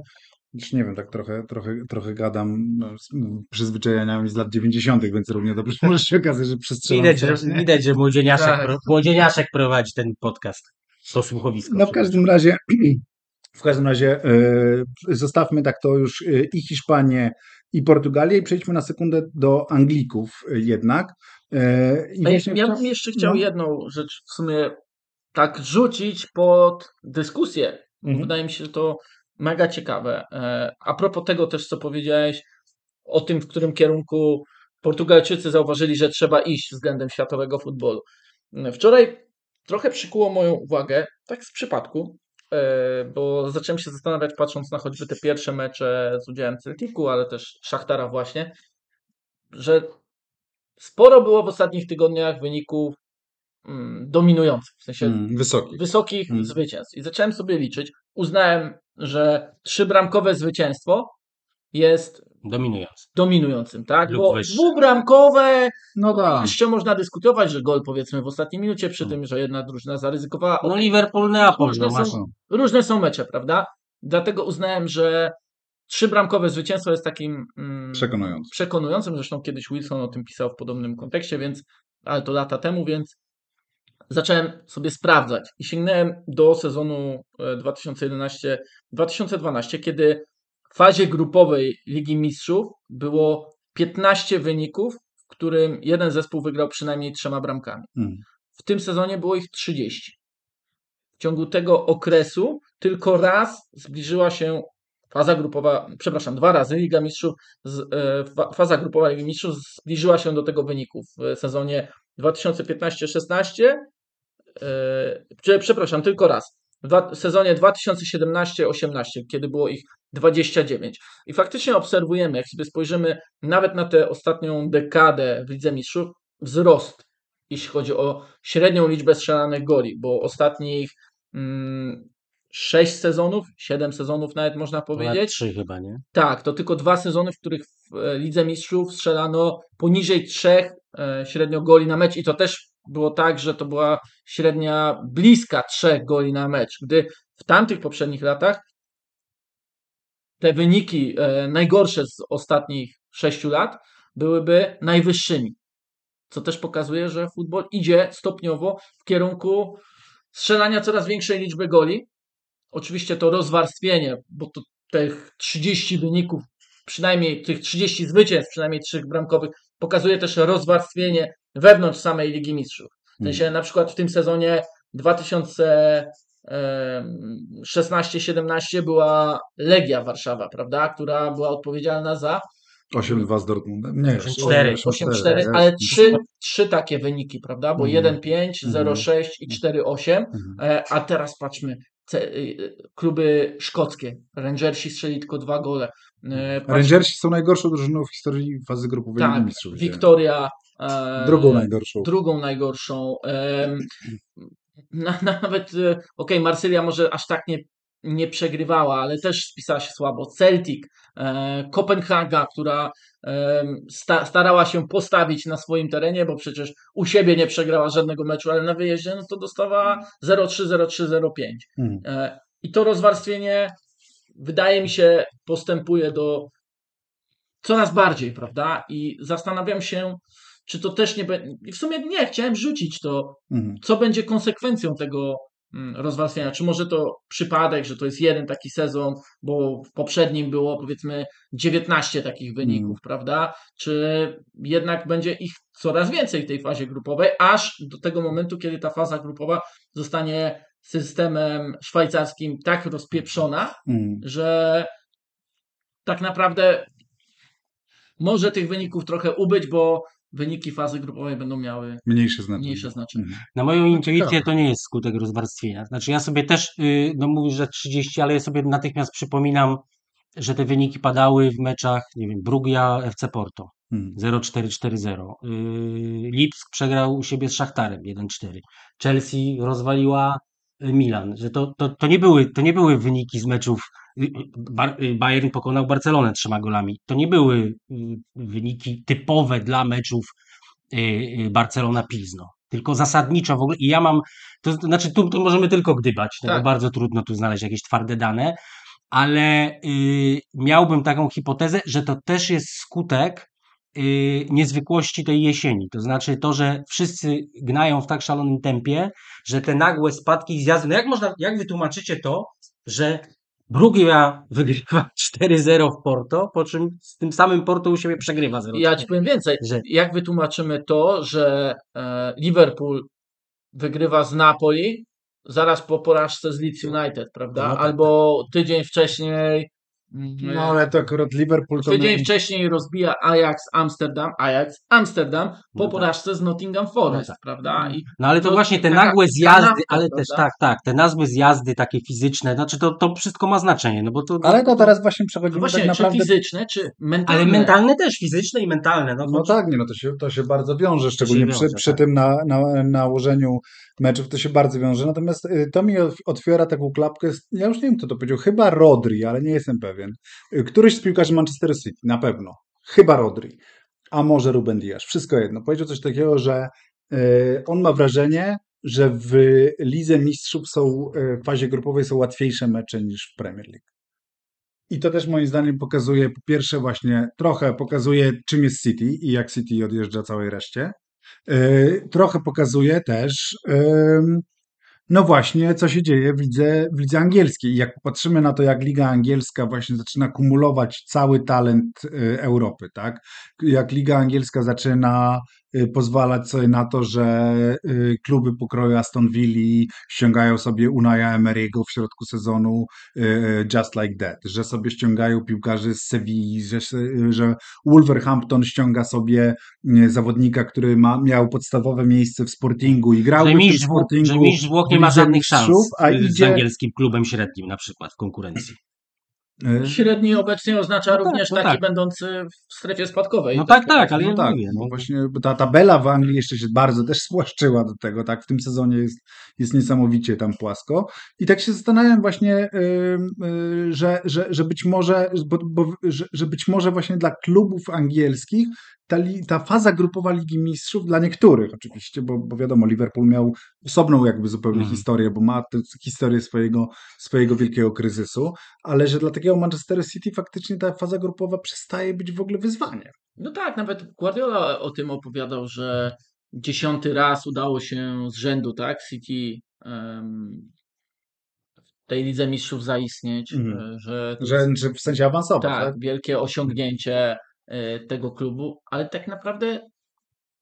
już nie wiem, tak trochę, trochę, trochę gadam no, z przyzwyczajeniami z lat 90., więc równie dobrze może się okazać, że przestrzelam. Widać, że, coś, widać, że młodzieniaszek, Tak. młodzieniaszek prowadzi ten podcast. To słuchowisko. No w każdym razie, w każdym razie e, zostawmy tak to już e, i Hiszpanię, i Portugalię i przejdźmy na sekundę do Anglików jednak. E, i ja, bym jeszcze chciał no. jedną rzecz w sumie tak rzucić pod dyskusję. Mhm. Wydaje mi się to mega ciekawe. E, A propos tego też, co powiedziałeś o tym, w którym kierunku Portugalczycy zauważyli, że trzeba iść względem światowego futbolu. Wczoraj trochę przykuło moją uwagę, tak z przypadku, bo zacząłem się zastanawiać, patrząc na choćby te pierwsze mecze z udziałem Celticu, ale też Szachtara właśnie, że sporo było w ostatnich tygodniach wyników mm, dominujących, w sensie Mm, wysoki. wysokich Mm. zwycięstw. I zacząłem sobie liczyć. Uznałem, że trzybramkowe zwycięstwo jest Dominujący. dominującym, tak? Lub Bo wyższe. dwubramkowe No tak. jeszcze można dyskutować, że gol powiedzmy w ostatniej minucie, przy Mm. tym, że jedna drużyna zaryzykowała. No Liverpool, Neapol, Różne no są- Różne są mecze, prawda? Dlatego uznałem, że trzybramkowe zwycięstwo jest takim mm, Przekonujący. przekonującym. Zresztą kiedyś Wilson o tym pisał w podobnym kontekście, więc ale to lata temu, więc zacząłem sobie sprawdzać i sięgnąłem do sezonu e, 2011-2012, kiedy w fazie grupowej Ligi Mistrzów było 15 wyników, w którym jeden zespół wygrał przynajmniej trzema bramkami. Mm. W tym sezonie było ich 30. W ciągu tego okresu tylko raz zbliżyła się faza grupowa, przepraszam, dwa razy Liga Mistrzów, e, fa- faza grupowa Ligi Mistrzów zbliżyła się do tego wyniku w sezonie 2015-16, e, przepraszam, tylko raz. W sezonie 2017-18, kiedy było ich 29. I faktycznie obserwujemy, jak sobie spojrzymy nawet na tę ostatnią dekadę w Lidze Mistrzów, wzrost, jeśli chodzi o średnią liczbę strzelanych goli, bo ostatnich mm, 6 sezonów, 7 sezonów nawet można Ponad powiedzieć, trzy chyba, nie? tak, to tylko dwa sezony, w których w e, Lidze Mistrzów strzelano poniżej trzech e, średnio goli na mecz i to też było tak, że to była średnia bliska trzech goli na mecz, gdy w tamtych poprzednich latach te wyniki e, najgorsze z ostatnich sześciu lat byłyby najwyższymi. Co też pokazuje, że futbol idzie stopniowo w kierunku strzelania coraz większej liczby goli. Oczywiście to rozwarstwienie, bo to tych 30 wyników przynajmniej tych 30 zwycięstw, przynajmniej 3 bramkowych, pokazuje też rozwarstwienie wewnątrz samej Ligi Mistrzów. W sensie na przykład w tym sezonie 2016-17 była Legia Warszawa, prawda, która była odpowiedzialna za 8-2 z Dortmundem? Nie, 8-4. 8-4, jest. ale trzy, trzy takie wyniki, prawda? Bo Mhm. 1-5, Mhm. 0-6 i 4-8. Mhm. E, A teraz patrzmy, y, kluby szkockie. Rangersi strzeli tylko dwa gole. E, patrz- Rangersi są najgorszą drużyną w historii fazy grupowej Ligi tak, Mistrzów. Wiktoria. E, Drugą najgorszą. drugą najgorszą. Nawet, e, okej, Marsylia może aż tak nie, nie przegrywała, ale też spisała się słabo. Celtic, e, Kopenhaga, która sta, starała się postawić na swoim terenie, bo przecież u siebie nie przegrała żadnego meczu, ale na wyjeździe no to dostawała 0-3, 0-3, 0-5. Mhm. E, I to rozwarstwienie wydaje mi się postępuje do coraz bardziej, prawda? I zastanawiam się, czy to też nie będzie. W sumie nie, chciałem rzucić to, Mhm. co będzie konsekwencją tego mm, rozwarstwienia. Czy może to przypadek, że to jest jeden taki sezon, bo w poprzednim było powiedzmy 19 takich wyników, Mm. prawda? Czy jednak będzie ich coraz więcej w tej fazie grupowej, aż do tego momentu, kiedy ta faza grupowa zostanie systemem szwajcarskim tak rozpieprzona, Mhm. że tak naprawdę może tych wyników trochę ubyć, bo wyniki fazy grupowej będą miały Mniejsze znaczenie. mniejsze znaczenie. Mhm. Na moją intuicję ciekawe. to nie jest skutek rozwarstwienia. Znaczy ja sobie też, y, no mówisz, że 30, ale ja sobie natychmiast przypominam, że te wyniki padały w meczach, nie wiem, Brugia, FC Porto. Mhm. 0-4-4-0. Yy, Lipsk przegrał u siebie z Szachtarem 1-4. Chelsea rozwaliła y, Milan. Że to, to, to, nie były, to nie były wyniki z meczów. y, y, y, Bayern pokonał Barcelonę trzema golami. To nie były y, wyniki typowe dla meczów y, y, Barcelona-Pilzno. Tylko zasadniczo w ogóle. I ja mam. To, to znaczy, tu, tu możemy tylko gdybać. Tak. bo Bardzo trudno tu znaleźć jakieś twarde dane. Ale y, miałbym taką hipotezę, że to też jest skutek y, niezwykłości tej jesieni. To znaczy to, że wszyscy gnają w tak szalonym tempie, że te nagłe spadki i zjazdy. No jak można, jak wytłumaczycie to, że Brugia wygrywa 4-0 w Porto, po czym z tym samym Porto u siebie przegrywa 0 Ja ci powiem więcej. Że- Jak wytłumaczymy to, że e, Liverpool wygrywa z Napoli zaraz po porażce z Leeds United, prawda? No tak, Albo tydzień wcześniej. Mm, No ale to akurat Liverpool to... Tydzień wcześniej rozbija Ajax Amsterdam, Ajax Amsterdam po No tak. porażce z Nottingham Forest, No tak. prawda? I No ale to, To właśnie te nagłe zjazdy, kanapka, ale prawda? też tak, tak, te nazwy zjazdy takie fizyczne, znaczy to, to wszystko ma znaczenie, no bo to... Ale to teraz właśnie no przechodzimy właśnie, tak naprawdę... czy fizyczne, czy mentalne? Ale mentalne też, fizyczne i mentalne. No, No tak, nie, no to się, to się bardzo wiąże, szczególnie wiąże, przy, przy tak. tym na, na, nałożeniu meczów to się bardzo wiąże. Natomiast y, to mi ot- otwiera taką klapkę, ja już nie wiem kto to powiedział, chyba Rodri, ale nie jestem pewien. Y, Któryś z piłkarzy Manchester City, na pewno. Chyba Rodri. A może Ruben Dias, wszystko jedno. Powiedział coś takiego, że y, on ma wrażenie, że w Lidze Mistrzów są, w fazie grupowej są łatwiejsze mecze niż w Premier League. I to też moim zdaniem pokazuje, po pierwsze właśnie trochę pokazuje czym jest City i jak City odjeżdża całej reszcie. Yy, trochę pokazuje też ym, no właśnie, co się dzieje w lidze, w lidze angielskiej. Jak popatrzymy na to, jak Liga Angielska właśnie zaczyna kumulować cały talent y, Europy, tak? Jak Liga Angielska zaczyna pozwalać sobie na to, że y, kluby pokroju Aston Villa ściągają sobie Unaja Emery'ego w środku sezonu y, just like that, że sobie ściągają piłkarzy z Sewilli, że, że Wolverhampton ściąga sobie y, zawodnika, który ma, miał podstawowe miejsce w Sportingu i grał że w Włoch, że Sportingu mistrz Włoch nie ma żadnych szans a y, z idzie- angielskim klubem średnim na przykład w konkurencji. Y, Średni obecnie oznacza No tak, również no taki tak. będący w strefie spadkowej. No tak, tak, ale No ja tak, mówię. no No. właśnie ta tabela w Anglii jeszcze się bardzo też spłaszczyła do tego, tak, w tym sezonie jest, jest niesamowicie tam płasko i tak się zastanawiam właśnie, y, y, że, że, że być może, bo, bo, że, że być może właśnie dla klubów angielskich ta, li, ta faza grupowa Ligi Mistrzów, dla niektórych oczywiście, bo, bo wiadomo, Liverpool miał osobną jakby zupełnie Mhm. historię, bo ma historię swojego, swojego wielkiego kryzysu, ale że dla takiego Manchester City faktycznie ta faza grupowa przestaje być w ogóle wyzwaniem. No tak, nawet Guardiola o tym opowiadał, że dziesiąty raz udało się z rzędu, tak, City em, tej Lidze Mistrzów zaistnieć, Mhm. e, że Że, że w sensie awansować, tak, tak? wielkie osiągnięcie tego klubu, ale tak naprawdę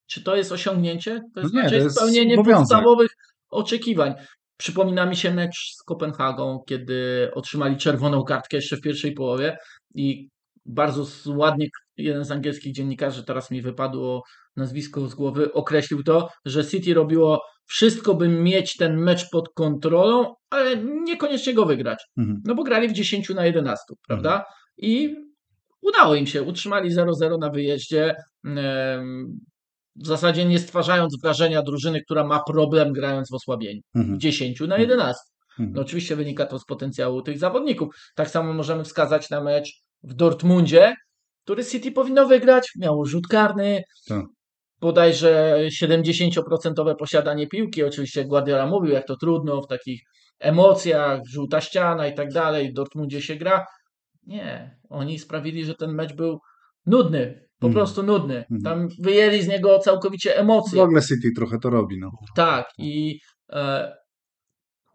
czy to jest osiągnięcie? To No jest nie, raczej to jest spełnienie obowiązek. podstawowych oczekiwań. Przypomina mi się mecz z Kopenhagą, kiedy otrzymali czerwoną kartkę jeszcze w pierwszej połowie i bardzo ładnie jeden z angielskich dziennikarzy, teraz mi wypadło nazwisko z głowy, określił to, że City robiło wszystko, by mieć ten mecz pod kontrolą, ale niekoniecznie go wygrać. Mhm. No bo grali w 10 na 11, prawda? I udało im się. Utrzymali 0-0 na wyjeździe. W zasadzie nie stwarzając wrażenia drużyny, która ma problem grając w osłabieniu. Mhm. 10 na 11. Mhm. No oczywiście wynika to z potencjału tych zawodników. Tak samo możemy wskazać na mecz w Dortmundzie, który City powinno wygrać. Miało rzut karny, Tak. bodajże 70% posiadanie piłki. Oczywiście Guardiola mówił, jak to trudno w takich emocjach, żółta ściana i tak dalej. W Dortmundzie się gra. Nie, oni sprawili, że ten mecz był nudny, po Mhm. prostu nudny. Mhm. Tam wyjęli z niego całkowicie W emocje. ogóle City trochę to robi, no. Tak, i e,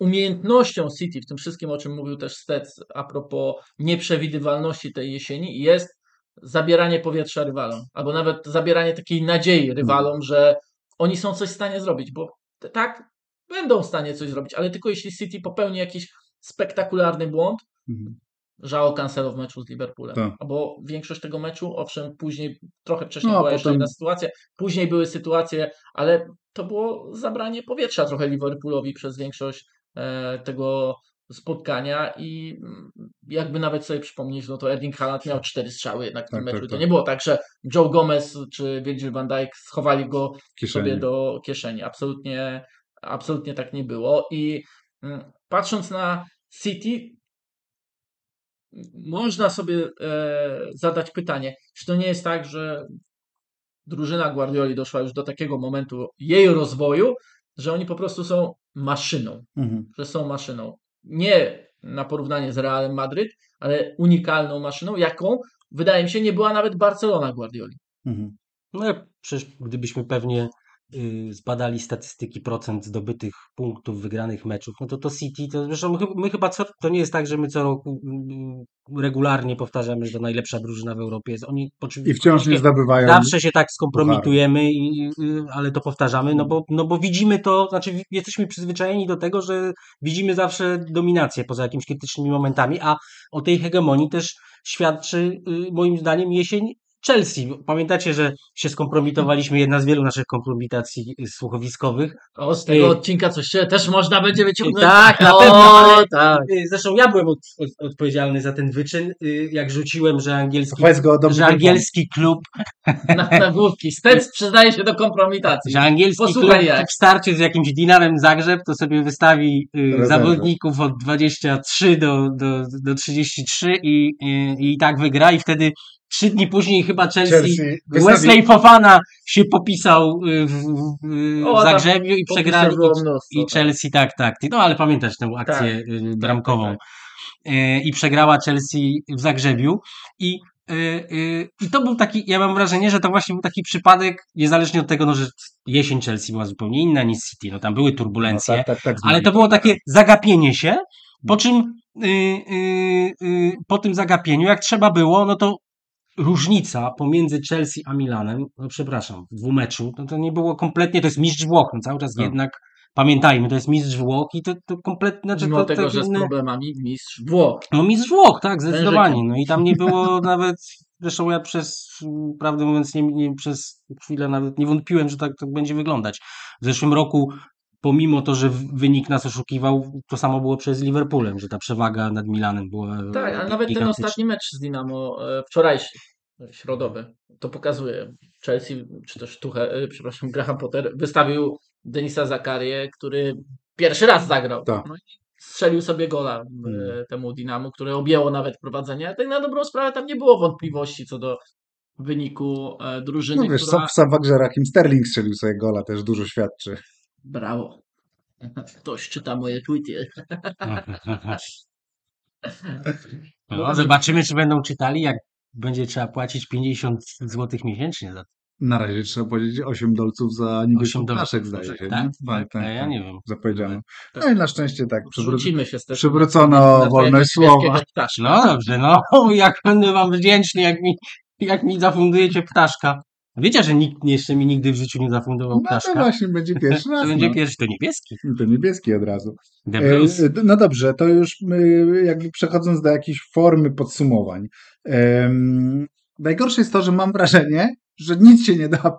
umiejętnością City w tym wszystkim, o czym mówił też Stec a propos nieprzewidywalności tej jesieni, jest zabieranie powietrza rywalom, albo nawet zabieranie takiej nadziei rywalom, że oni są coś w stanie zrobić, bo tak, będą w stanie coś zrobić, ale tylko jeśli City popełni jakiś spektakularny błąd, Mhm. Żało Cancelo w meczu z Liverpoolem. Tak. Bo większość tego meczu, owszem, później, trochę wcześniej No, była jeszcze potem- inna sytuacja, później były sytuacje, ale to było zabranie powietrza trochę Liverpoolowi przez większość e, tego spotkania i mm, jakby nawet sobie przypomnieć, no to Erling Haaland miał cztery strzały jednak w tym Tak, meczu. tak, To tak. nie było tak, że Joe Gomez czy Virgil van Dijk schowali go Kieszeni. sobie do kieszeni. Absolutnie, absolutnie tak nie było. I mm, patrząc na City, można sobie e, zadać pytanie, czy to nie jest tak, że drużyna Guardioli doszła już do takiego momentu jej rozwoju, że oni po prostu są maszyną, Mhm. że są maszyną. Nie na porównanie z Realem Madryt, ale unikalną maszyną, jaką wydaje mi się nie była nawet Barcelona Guardioli. Mhm. No przecież gdybyśmy pewnie zbadali statystyki procent zdobytych punktów, wygranych meczów, no to to City, to zresztą my, chy- my chyba co, to nie jest tak, że my co roku y, regularnie powtarzamy, że to najlepsza drużyna w Europie jest. Oni I wciąż nie zdobywają. Zawsze się tak skompromitujemy, i, y, ale to powtarzamy, no bo, no bo widzimy to, znaczy jesteśmy przyzwyczajeni do tego, że widzimy zawsze dominację poza jakimiś krytycznymi momentami, a o tej hegemonii też świadczy y, moim zdaniem jesień Chelsea. Pamiętacie, że się skompromitowaliśmy, jedna z wielu naszych kompromitacji y, słuchowiskowych. O, z tego Ej. odcinka coś się też można będzie wyciągnąć. Tak, na o, pewno, ale- tak. Y, Zresztą ja byłem od, od, odpowiedzialny za ten wyczyn, y, jak rzuciłem, że angielski, go dobrze że angielski klub Na, na główki. Stec przyznaje się do kompromitacji. że angielski Posłuchaj klub jak. w starcie z jakimś Dinarem Zagrzeb to sobie wystawi y, zawodników od 23 do, do, do 33 i, i, i tak wygra i wtedy trzy dni później chyba Chelsea, Chelsea Wesley Fofana się popisał y, w, w, w O, Zagrzebiu i przegrali i, mnóstwo, i Chelsea, tak, tak. No ale pamiętasz tę akcję Tak. y, bramkową. tak, Y, I przegrała Chelsea w Zagrzebiu. I, I to był taki, ja mam wrażenie, że to właśnie był taki przypadek, niezależnie od tego, no, że jesień Chelsea była zupełnie inna niż City. No tam były No, turbulencje, tak, tak, tak, ale to było takie zagapienie się, po czym y, y, y, po tym zagapieniu, jak trzeba było, no to różnica pomiędzy Chelsea a Milanem, no przepraszam, w dwumeczu, no to nie było kompletnie, to jest mistrz Włoch, no cały czas Tak. jednak pamiętajmy, to jest mistrz Włoch i to, to kompletnie, znaczy Mimo to, tego, że z inne- problemami mistrz Włoch. no mistrz Włoch, tak, zdecydowanie. No i tam nie było nawet, zresztą ja przez, prawdę mówiąc, nie, nie, przez chwilę nawet nie wątpiłem, że tak to będzie wyglądać. W zeszłym roku, pomimo to, że wynik nas oszukiwał, to samo było przez Liverpoolem, że ta przewaga nad Milanem była Tak, ale nawet ten ostatni mecz z Dynamo, e, wczorajszy, e, środowy, to pokazuje. Chelsea, czy też Tuchel, e, przepraszam, Graham Potter wystawił Denisa Zakarię, który pierwszy raz zagrał. Tak. No i strzelił sobie gola e, Hmm. temu Dynamo, które objęło nawet prowadzenie. Tak na dobrą sprawę tam nie było wątpliwości co do wyniku e, drużyny, No wiesz, która... w Savagerze Rakim Sterling strzelił sobie gola, też dużo świadczy. Brawo. Ktoś czyta moje tweety. No, zobaczymy, czy będą czytali, jak będzie trzeba płacić 50 zł miesięcznie za to. Na razie trzeba powiedzieć 8 dolców za niebieską Osiem ptaszek, dolców, zdaje się. tak? nie? Tak, a ja nie wiem. Zapowiedziano. Tak. No i na szczęście tak. Przywró- Rzucimy się z tego. przywrócono wolność słowa. No dobrze, no jak będę wam wdzięczny, jak mi, jak mi zafundujecie ptaszka. Wiecie, że nikt jeszcze mi nigdy w życiu nie zafundował No to ptaszka? właśnie będzie pierwszy raz. To będzie no. pierwszy, to niebieski. To niebieski od razu. E, No dobrze, to już my, jakby przechodząc do jakiejś formy podsumowań. Najgorsze jest to, że mam wrażenie, że nic się nie da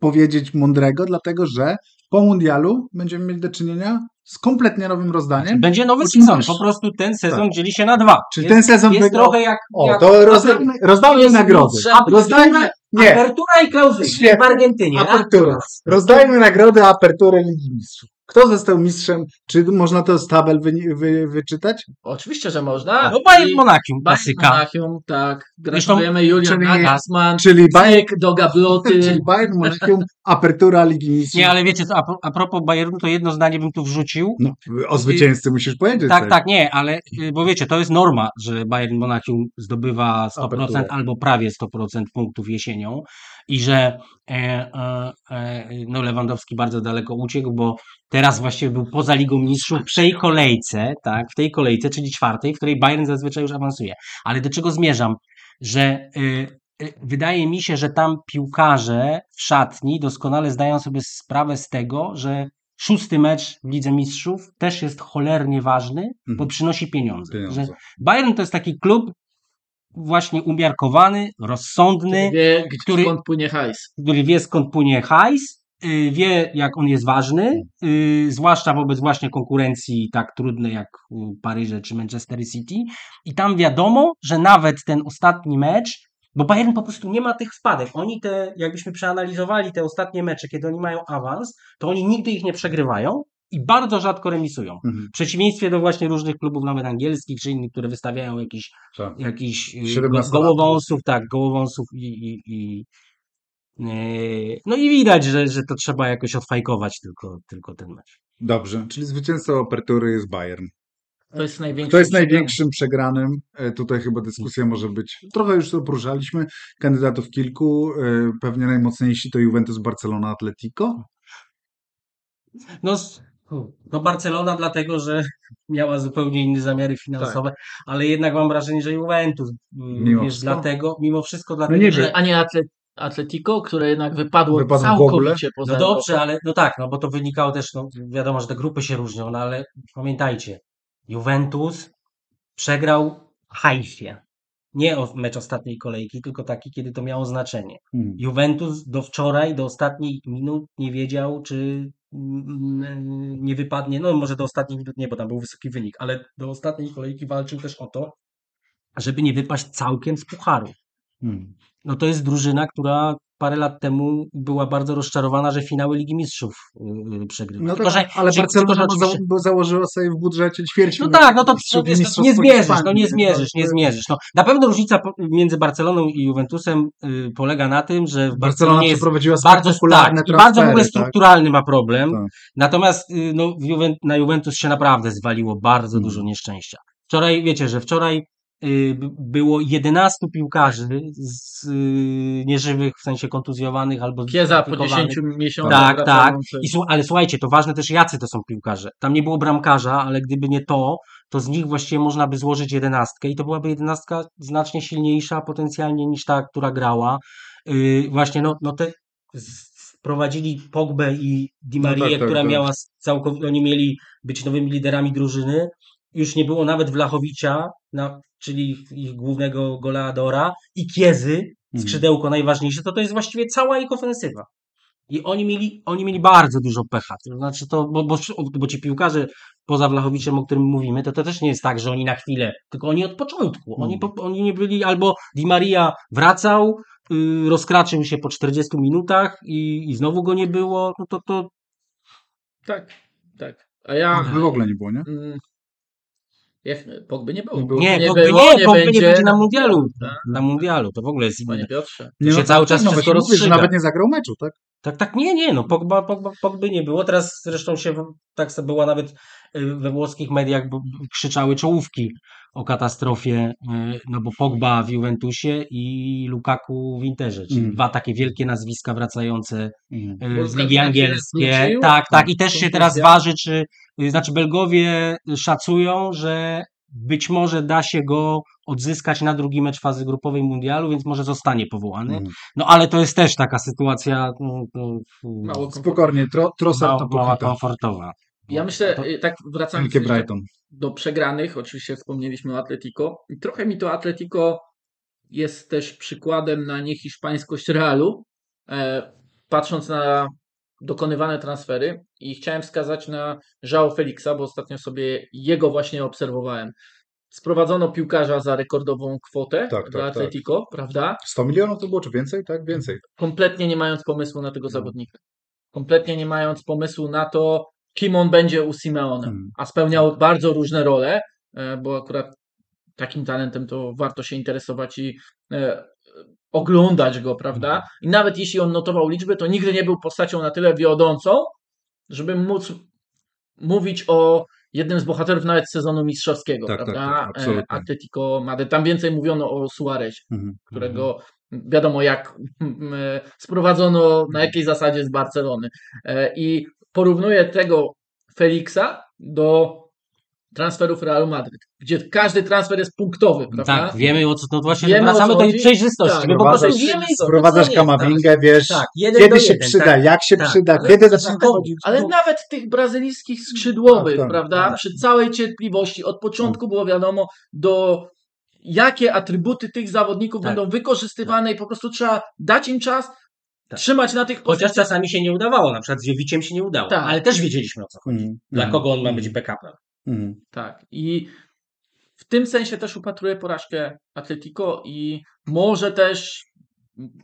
powiedzieć mądrego, dlatego że po mundialu będziemy mieli do czynienia z kompletnie nowym rozdaniem. Będzie nowy sezon. Po prostu ten sezon Tak. dzieli się na dwa. Czyli jest, ten sezon jest wygrał- trochę jak, O, jak to rozdajmy, rozdajmy nagrody. Rozdajmy, nie, Apertura i klauzula w Argentynie. Apertura. rozdajmy nagrody Apertury Ligi Mistrzów. Kto został mistrzem? Czy można to z tabel wy, wy, wyczytać? Oczywiście, że można. No Bayern I Monachium, Bayern klasyka. Monachium, tak. Gratulujemy Julian czyli- Nagelsmann. Czyli Bayern, do gabloty. czyli Bayern Monachium, Apertura Ligi Mistrzów. Nie, ale wiecie co, a, pro- a propos Bayernu, to jedno zdanie bym tu wrzucił. No, o zwycięzcy musisz powiedzieć. Tak, coś. tak, nie, ale y, bo wiecie, to jest norma, że Bayern Monachium zdobywa 100% Aperturę. albo prawie 100% punktów jesienią i że e, e, e, no Lewandowski bardzo daleko uciekł, bo teraz właściwie był poza Ligą Mistrzów w tej kolejce, tak, w tej kolejce, czyli czwartej, w której Bayern zazwyczaj już awansuje. Ale do czego zmierzam? Że wydaje mi się, że tam piłkarze w szatni doskonale zdają sobie sprawę z tego, że szósty mecz w Lidze Mistrzów też jest cholernie ważny, bo Mhm. przynosi pieniądze. Pieniądze. Że Bayern to jest taki klub właśnie umiarkowany, rozsądny, Wie, gdzie- który- skąd płynie hajs. który wie skąd płynie hajs, y, wie jak on jest ważny, y, zwłaszcza wobec właśnie konkurencji tak trudnej jak Paryże czy Manchester City. I tam wiadomo, że nawet ten ostatni mecz, bo Bayern po prostu nie ma tych wpadek. Oni te, jakbyśmy przeanalizowali te ostatnie mecze, kiedy oni mają awans, to oni nigdy ich nie przegrywają i bardzo rzadko remisują. Mhm. W przeciwieństwie do właśnie różnych klubów, nawet angielskich czy innych, które wystawiają jakiś Tak. jakichś y, 17 gołowąsów, tak, gołowąsów i, i, i yy, no i widać, że, że to trzeba jakoś odfajkować tylko, tylko ten mecz. Dobrze, czyli zwycięzcą Apertury jest Bayern. To jest. Kto jest największym przegranym? E, Tutaj chyba dyskusja może być. Trochę już to poruszaliśmy. Kandydatów kilku. e, Pewnie najmocniejsi to Juventus, Barcelona, Atletico. No, no Barcelona dlatego, że miała zupełnie inne zamiary finansowe, ale jednak mam wrażenie, że Juventus, Mimo wiesz, wszystko? dlatego, mimo wszystko dlatego, nie że. A nie Atle, Atletico, które jednak wypadło, Wypadło w ogóle? całkowicie poza No dobrze, ale no tak, no bo to wynikało też, no wiadomo, że te grupy się różnią, no ale pamiętajcie, Juventus przegrał Hajfie. Nie o mecz ostatniej kolejki, tylko taki, kiedy to miało znaczenie. Hmm. Juventus do wczoraj, do ostatnich minut nie wiedział, czy mm, nie wypadnie, no może do ostatnich minut nie, bo tam był wysoki wynik, ale do ostatniej kolejki walczył też o to, żeby nie wypaść całkiem z pucharu Hmm. no to jest drużyna, która parę lat temu była bardzo rozczarowana, że finały Ligi Mistrzów yy, przegrywa. No tak, że, ale że, Barcelona tylko, za, oczywiście- założyła sobie w budżecie ćwierć. no tak, no to no, mistrzostw nie zmierzysz, no nie zmierzysz, nie To- zmierzysz. No, na pewno różnica między Barceloną i Juventusem y, polega na tym, że w Barcelona Barcelonie jest przeprowadziła bardzo, tak, i bardzo w ogóle tak? strukturalny ma problem. Tak. Natomiast y, no, w Juven- na Juventus się naprawdę zwaliło bardzo Mm. dużo nieszczęścia. Wczoraj, wiecie, że wczoraj y, było 11 piłkarzy z y, nieżywych, w sensie kontuzjowanych albo Kieza po zdyskwalifikowanych. 10 miesiącach Tak, tak. I, ale słuchajcie, to ważne też jacy to są piłkarze. Tam nie było bramkarza, ale gdyby nie to, to z nich właściwie można by złożyć jedenastkę i to byłaby jedenastka znacznie silniejsza potencjalnie niż ta, która grała. Yy, właśnie, no, no te wprowadzili Pogbę i Di No Marię, tak, tak, która tak. miała całkowicie, oni mieli być nowymi liderami drużyny. Już nie było nawet Wlachowicza, na, czyli ich, ich głównego goleadora i Kiezy, Mhm. skrzydełko najważniejsze, to to jest właściwie cała ich ofensywa. I oni mieli, oni mieli bardzo dużo pecha. To znaczy to, bo, bo, bo ci piłkarze poza Wlachowiczem, o którym mówimy, to to też nie jest tak, że oni na chwilę, tylko oni od początku. Oni, po, oni nie byli, albo Di Maria wracał, yy, rozkraczył się po 40 minutach i, i znowu go nie było, no to, to Tak, tak. A ja... W ogóle nie było, nie? Jak, Pogby nie było. Nie było. nie, nie Pogby było, nie, nie Pogby nie będzie. będzie na mundialu. Tak. Na mundialu, to w ogóle jest inne. Panie Piotrze. To się cały czas no wszystko że rozstrzyga. nawet nie zagrał meczu, tak? Tak, tak, nie, nie, no Pogba, Pogba, Pogby nie było, teraz zresztą się, tak była nawet y, we włoskich mediach, bo krzyczały czołówki o katastrofie, y, no bo Pogba w Juventusie i Lukaku w Interze, czyli Mm. dwa takie wielkie nazwiska wracające y, z Polska Ligi Angielskie, wrócił? tak, tak, i też się teraz Kontuzja. waży, czy, znaczy Belgowie szacują, że być może da się go odzyskać na drugi mecz fazy grupowej mundialu, więc może zostanie powołany. Mhm. No ale to jest też taka sytuacja no, no, Mało. Spokojnie, tro, Trossard mała, to mała komfortowa. Ja myślę, To- y, tak wracając do przegranych, oczywiście wspomnieliśmy o Atletico. I trochę mi to Atletico jest też przykładem na niehiszpańskość Realu, e, patrząc na dokonywane transfery i chciałem wskazać na João Felixa, bo ostatnio sobie jego właśnie obserwowałem. Sprowadzono piłkarza za rekordową kwotę Tak, dla tak, tak. Atletico, prawda? 100 milionów to było, czy więcej? Tak, więcej. kompletnie nie mając pomysłu na tego No. zawodnika. Kompletnie nie mając pomysłu na to, kim on będzie u Simeone. Mhm. A spełniał bardzo różne role, e, bo akurat takim talentem to warto się interesować i e, oglądać go, prawda? Mhm. I nawet jeśli on notował liczby, to nigdy nie był postacią na tyle wiodącą, żeby móc mówić o jednym z bohaterów nawet sezonu mistrzowskiego, Tak, tak, prawda? tak. E, Atletico Madryt. Tam więcej mówiono o Suarezie Mhm. którego wiadomo jak mm, e, sprowadzono, na jakiej zasadzie z Barcelony. E, I porównuję tego Felixa do transferów Realu Madryt, gdzie każdy transfer jest punktowy, prawda? Tak, wiemy o co to właśnie Wiemy, wracamy do tej przejrzystości. Tak, my po prostu wiemy, Wprowadzasz co jest, kamawingę, wiesz, Tak, jeden kiedy się jeden, przyda, tak. jak się tak. przyda, Ale kiedy zaczyna tak, chodzić. Ale No, nawet tych brazylijskich skrzydłowych, Tak, tak, prawda? tak. Przy całej cierpliwości od początku było wiadomo, do jakie atrybuty tych zawodników Tak. będą wykorzystywane i po prostu trzeba dać im czas, Tak. trzymać na tych Chociaż pozycjach. czasami się nie udawało, na przykład z Jowiciem się nie udało, Tak. ale też wiedzieliśmy o co chodzi. Mhm. Dla Mhm. kogo on ma być Mhm. backupem. Mhm. Tak. I w tym sensie też upatruję porażkę Atletico i może też,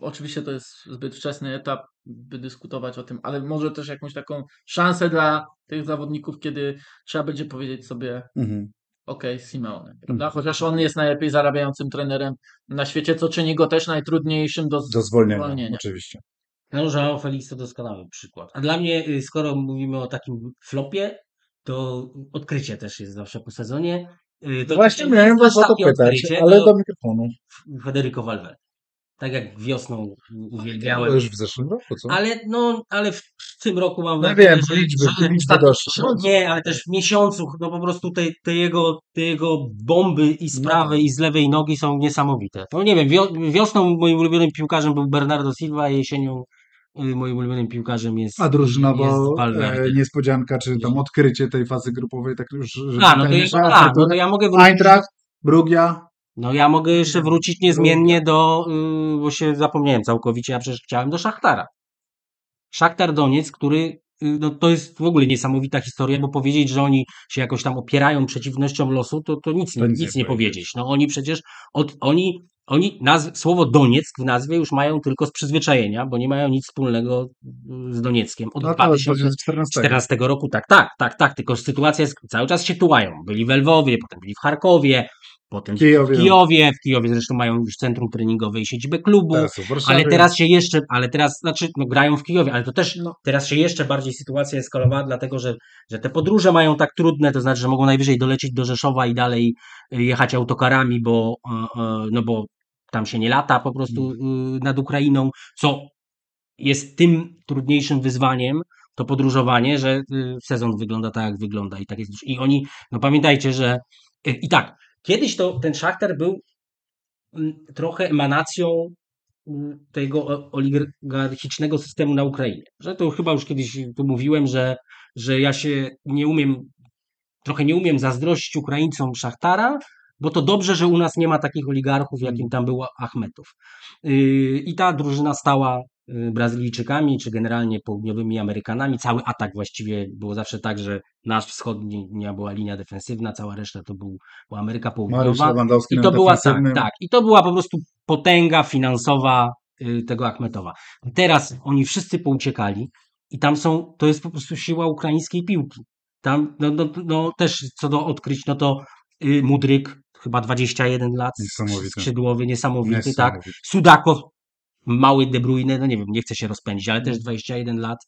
oczywiście to jest zbyt wczesny etap, by dyskutować o tym, ale może też jakąś taką szansę dla tych zawodników, kiedy trzeba będzie powiedzieć sobie, Mhm. ok, Simeone, prawda? Chociaż on jest najlepiej zarabiającym trenerem na świecie, co czyni go też najtrudniejszym do, Do zwolnienia, zwolnienia. oczywiście. No, João Felix to doskonały przykład. A dla mnie, y, skoro mówimy o takim flopie, to odkrycie też jest zawsze po sezonie. Y, To Właśnie to miałem was o to pytać, ale to do mikrofonu. Federico Valverde. Tak jak wiosną To uwielbiałem. już w zeszłym roku, co? Ale, no, ale w tym roku mam No wrażenie, wiem, że, liczby, że liczby doszły. no Nie, ale też w miesiącu, no po prostu te, te, jego, te jego bomby i z No prawej tak. i z lewej nogi są niesamowite. No nie wiem, wio- wiosną moim ulubionym piłkarzem był Bernardo Silva, a jesienią moim ulubionym piłkarzem jest A drużyna, bo jest niespodzianka, czy tam odkrycie tej fazy grupowej, tak już, że A, no to, nasza a, no Artur, to ja mogę wrócić, Eintracht, Brugia, no ja mogę jeszcze wrócić niezmiennie do, y, bo się zapomniałem całkowicie, ja przecież chciałem do Szachtara. Szachtar Doniec, który no to jest w ogóle niesamowita historia, bo powiedzieć, że oni się jakoś tam opierają przeciwnościom losu, to, to nic, To nie, nic nic nie powiedzieć. No oni przecież, od, oni, oni nazw, słowo Donieck w nazwie już mają tylko z przyzwyczajenia, bo nie mają nic wspólnego y, z Donieckiem. Od no to od 2014 2014. roku, tak, tak, tak, tak, tylko sytuacja jest, cały czas się tułają. Byli w Lwowie, potem byli w Charkowie, potem Kijowie. w Kijowie, w Kijowie zresztą mają już centrum treningowe i siedzibę klubu. Teraz w Warszawie. Ale teraz się jeszcze, ale teraz, znaczy, no grają w Kijowie, ale to też, No. teraz się jeszcze bardziej sytuacja eskalowała, dlatego że, że te podróże mają tak trudne, to znaczy, że mogą najwyżej dolecieć do Rzeszowa i dalej y, jechać autokarami, bo, e, e, no bo tam się nie lata po prostu y, nad Ukrainą, co jest tym trudniejszym wyzwaniem, to podróżowanie, że y, sezon wygląda tak, jak wygląda i tak jest. I oni, no pamiętajcie, że y, i tak, kiedyś to ten Szachtar był mm, trochę emanacją mm, tego oligarchicznego systemu na Ukrainie. Że to chyba już kiedyś tu mówiłem, że, że ja się nie umiem, trochę nie umiem zazdrościć Ukraińcom Szachtara, bo to dobrze, że u nas nie ma takich oligarchów, jakim tam był Achmetow. Yy, I ta drużyna stała Brazylijczykami, czy generalnie południowymi Amerykanami. Cały atak właściwie było zawsze tak, że nasz wschodnia była linia defensywna, cała reszta to był, była Ameryka Południowa. I to była tak, tak. I to była po prostu potęga finansowa y, tego Achmetowa. Teraz oni wszyscy pouciekali i tam są, to jest po prostu siła ukraińskiej piłki. Tam, no, no, no też co do odkryć, no to y, Mudryk, chyba 21 lat, Niesamowity. skrzydłowy, niesamowity, tak. Niesamowity. Sudakow, mały De Bruyne, no nie wiem, nie chce się rozpędzić, ale też 21 lat,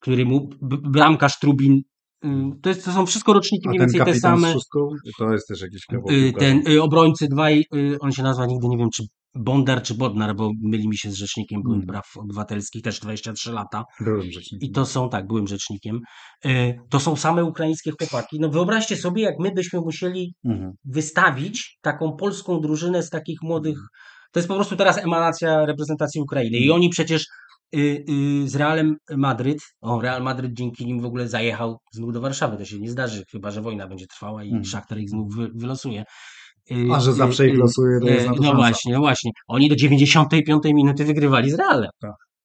który mu, bramkarz Trubin, y, to, jest, to są wszystko roczniki mniej więcej te same. szóstką, to jest też jakiś Y, piłkarza. Ten y, obrońcy dwaj, y, on się nazywa nigdy nie wiem, czy Bondar czy Bodnar, bo myli mi się z rzecznikiem byłym Mhm. praw obywatelskich, też 23 lata. Byłem rzecznikiem. I to są, tak, byłym rzecznikiem. Y, To są same ukraińskie chłopaki. No wyobraźcie sobie, jak my byśmy musieli Mhm. wystawić taką polską drużynę z takich młodych. To jest po prostu teraz emanacja reprezentacji Ukrainy. Mhm. I oni przecież y, y, z Realem Madryt, o Real Madryt dzięki nim w ogóle zajechał znów do Warszawy. To się nie zdarzy, chyba że wojna będzie trwała i Mhm. Szachtar ich znów wy, wylosuje. Y, A że zawsze ich losuje, to jest na to No szansa. właśnie, no właśnie. Oni do 95 minuty wygrywali z Realem.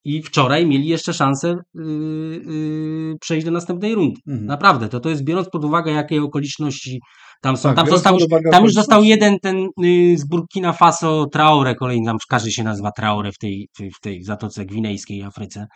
I wczoraj mieli jeszcze szansę y, y, przejść do następnej rundy. Mhm. Naprawdę, to, to jest biorąc pod uwagę, jakie okoliczności tam są. Tak, tam, został, tam już został jeden ten y, z Burkina Faso Traore, kolejny tam każdy się nazywa Traore w tej, w tej Zatoce Gwinejskiej Afryce.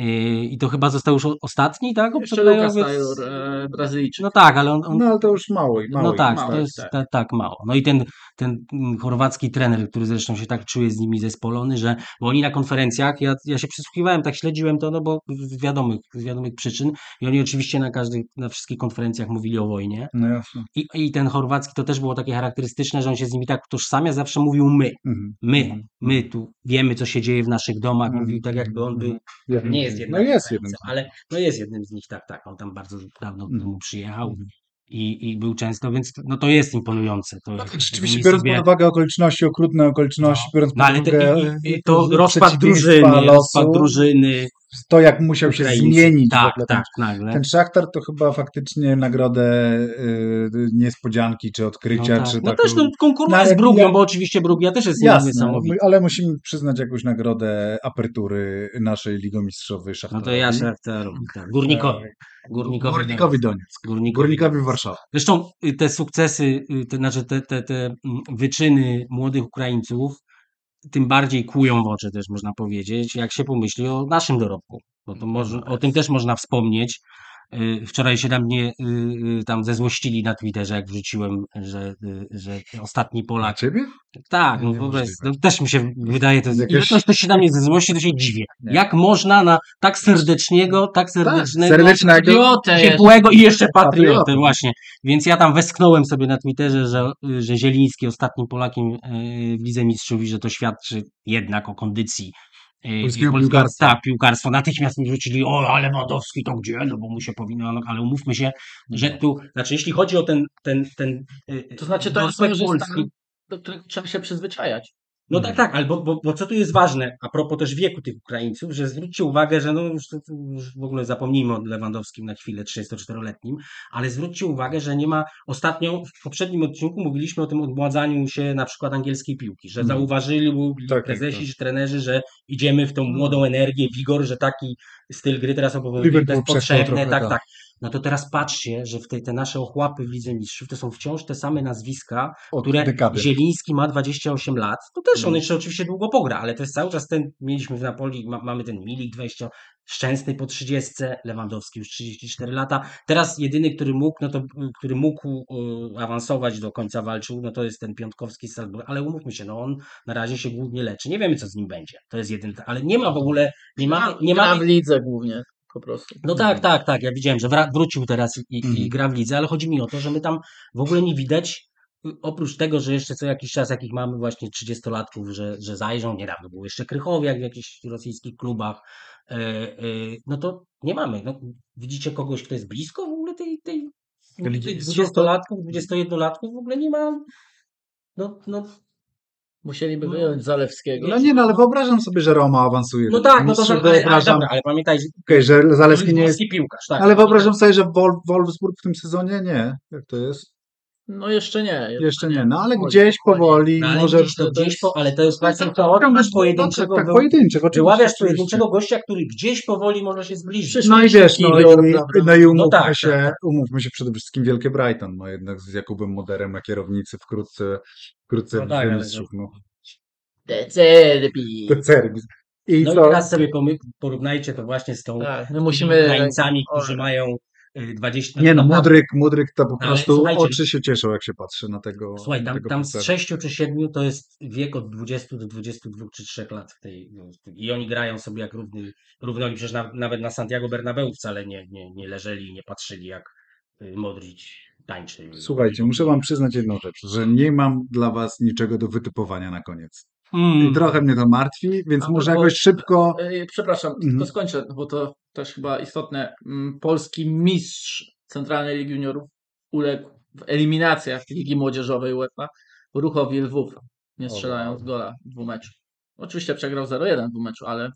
Y, I to chyba został już ostatni, tak? Jeszcze Lucas? Taylor, e, Brazylijczyk. No tak, ale on, on No ale to już mało. mało no tak, ich, to tak, jest tak. tak. tak mało. No i ten, ten chorwacki trener, który zresztą się tak czuje z nimi zespolony, że bo oni na konferencjach, ja, ja się przysłuchiwałem, tak śledziłem to, no bo z wiadomych, z wiadomych przyczyn i oni oczywiście na każdych, na wszystkich konferencjach mówili o wojnie No jasne. i, i ten chorwacki to też było takie charakterystyczne, że on się z nimi tak utożsamia, zawsze mówił my, Mhm. my, Mhm. my tu wiemy, co się dzieje w naszych domach, Mhm. mówił tak jakby on był Jednym nie jest nich. jednym No jest z jednym. z nich. ale no jest jednym z nich, tak, tak. On tam bardzo dawno temu przyjechał Mhm. i, i był często, więc no to jest imponujące. To jest, Rzeczywiście, oni biorąc sobie- pod uwagę okoliczności, okrutne okoliczności, biorąc No pod ale te, uwagę i, i, to e, rozpad drużyny, losu, rozpad drużyny. To jak musiał się Ukraińcy. zmienić Tak, tak, nagle. Ten Szachtar to chyba faktycznie nagrodę y, niespodzianki, czy odkrycia, no, tak. czy no taką... też no, konkuruje No, z Brugią, ja- bo oczywiście Brugia też jest Jasne, ale musimy przyznać jakąś nagrodę apertury naszej ligomistrzowej No Szachtarowi. to ja Szachtarowi, tak. Górnikowi. Górnikowi, Górnikowi Doniec. Górnikowi. Górnikowi Warszawa. Zresztą y, te sukcesy, y, te, znaczy te, te, te mm, wyczyny młodych Ukraińców tym bardziej kłują w oczy też można powiedzieć, jak się pomyśli o naszym dorobku. Bo to może, o tym też można wspomnieć. Y, Wczoraj się na mnie y, y, tam zezłościli na Twitterze, jak wrzuciłem, że, że ostatni Polak. ciebie? Tak, no, Nie po prostu, możliwe. no też mi się wydaje, to jest, Jakieś- ktoś, ktoś się na mnie zezłości, to się dziwię. Nie. Jak można na tak serdecznego, tak serdecznego, Serdecznego. Jest. ciepłego i jeszcze patriotę, Patriotę. właśnie. Więc ja tam westchnąłem sobie na Twitterze, że, że Zieliński ostatnim Polakiem w Lidze Mistrzów i że to świadczy jednak o kondycji Polskiego polskiego- piłkarstwa. Tak, piłkarstwa. Natychmiast mi rzucili, o, ale Lewandowski to gdzie? No bo mu się powinno, no, ale umówmy się, że tu, znaczy jeśli chodzi o ten, ten, ten e, To znaczy, to jest polski, do którego trzeba się przyzwyczajać. No tak, tak, ale bo, bo, bo co tu jest ważne, a propos też wieku tych Ukraińców, że zwróćcie uwagę, że no już, już w ogóle zapomnijmy o Lewandowskim na chwilę, 34-letnim, ale zwróćcie uwagę, że nie ma, ostatnio w poprzednim odcinku mówiliśmy o tym odmładzaniu się na przykład angielskiej piłki, że Mhm. zauważyli Tak, prezesi tak, tak. czy trenerzy, że idziemy w tą młodą energię, wigor, że taki styl gry teraz obowiązuje, Liverpool jest trochę, tak, tak. tak. No to teraz patrzcie, że w tej, te nasze ochłapy w Lidze Mistrzów to są wciąż te same nazwiska, Od które dekady. Zieliński ma 28 lat, to też on Mhm. jeszcze oczywiście długo pogra, ale to jest cały czas ten, mieliśmy w Napoli, ma, mamy ten Milik 20, Szczęsny po 30, Lewandowski już 34 lata. Teraz jedyny, który mógł, no to, który mógł y, awansować do końca walczył, no to jest ten Piątkowski z Salzburg, ale umówmy się, no on na razie się głównie leczy. Nie wiemy, co z nim będzie. To jest jeden, ale nie ma w ogóle, nie ma, nie Gra ma, w lidze głównie, po prostu. no tak, tak, tak. Ja widziałem, że wrócił teraz i, i, i Mhm. gra w lidze, ale chodzi mi o to, że my tam w ogóle nie widać, y, oprócz tego, że jeszcze co jakiś czas, jakich mamy właśnie 30-latków, że, że zajrzą, niedawno był jeszcze Krychowiak w jakichś rosyjskich klubach, e, e, no to nie mamy. No, widzicie kogoś, kto jest blisko w ogóle tej, tej, Mistrzów? 20-latków, 21-latków, w ogóle nie ma, no, no, Musieliby No. wyjąć Zalewskiego. No nie, no ale wyobrażam sobie, że Roma awansuje. no tak, no to, Mistrzów, ale, ale, wyobrażam, dobra, ale pamiętaj, okej, że Zaleski nie jest... piłkarz, tak. Ale wyobrażam sobie, że Wol- Wolfsburg w tym sezonie nie. Jak to jest? No jeszcze nie. Jeszcze nie, no ale gdzieś powoli No, ale może... gdzieś, to, gdzieś po, ale to jest właśnie Tak, masz tak, pojedynczego, tak, pojedynczych, oczywiście, wyławiasz pojedynczego gościa, który gdzieś powoli może się zbliżyć. No i wiesz, no Igor, i, prawda? no i umówmy, tak, się, tak, umówmy się przede wszystkim Wielkie Brighton, no jednak z Jakubem Moderem na kierownicy wkrótce, wkrótce No tak, Mistrzów, no. De Zerbi. To Cerbis. I No i co? teraz sobie porównajcie to właśnie z tą Tak, my tymi musimy... Ukraińcami, o, którzy mają y, 20... Nie no, Mudryk, Mudryk to po Ale prostu oczy się cieszą, jak się patrzy na tego. Słuchaj, tam, tego tam z piłkarza. 6 czy 7 to jest wiek od 20 do 22 czy 3 lat w tej. no, I oni grają sobie jak równy, równy. Oni przecież na, nawet na Santiago Bernabeu wcale nie, nie, nie leżeli i nie patrzyli jak y, Modric tańczy. Słuchajcie, muszę wam przyznać jedną rzecz, że nie mam dla was niczego do wytypowania na koniec. I Mm, trochę mnie to martwi, więc A może jakoś szybko. E, Przepraszam, Mhm. to skończę, bo to też chyba istotne. Mm, Polski mistrz Centralnej Ligi Juniorów uległ w eliminacjach Ligi Młodzieżowej UEFA Ruchowi Lwów, nie strzelając gola w dwóch meczu. Oczywiście przegrał 0-1 w meczu, ale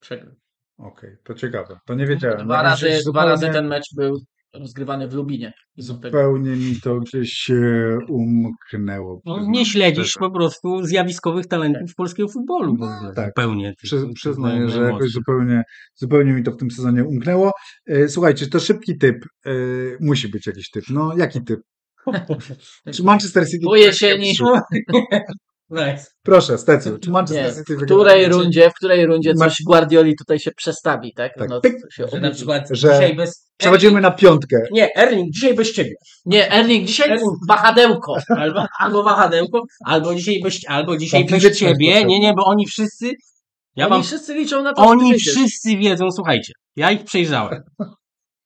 przegrał. Okej, to ciekawe. To nie wiedziałem. Dwa razy, dwa razy ten mecz był rozgrywany w Lubinie. Zupełnie mi to gdzieś się umknęło. no, nie śledzisz po prostu zjawiskowych talentów polskiego futbolu w ogóle. tak. Zupełnie. Ty- przyznaję, że jakoś zupełnie, zupełnie mi to w tym sezonie umknęło. E, Słuchajcie, to szybki typ. E, Musi być jakiś typ. No, jaki typ? Czy Manchester City... Po jesieni, Nice. Proszę, Stecu. Czy Manchester nie, City w której rundzie, w której rundzie coś Guardioli tutaj się przestawi, tak? Tak, No, pyk. się Że na przykład Że dzisiaj bez. Przechodzimy na piątkę. Nie, Erling, dzisiaj bez ciebie. Nie, Erling, dzisiaj Erling. wahadełko. Albo, albo wahadełko, albo dzisiaj bez, albo dzisiaj Tam bez ciebie. Nie, nie, bo oni wszyscy. Ja Oni wam, wszyscy liczą na to, oni wszyscy wiedzą, słuchajcie, ja ich przejrzałem.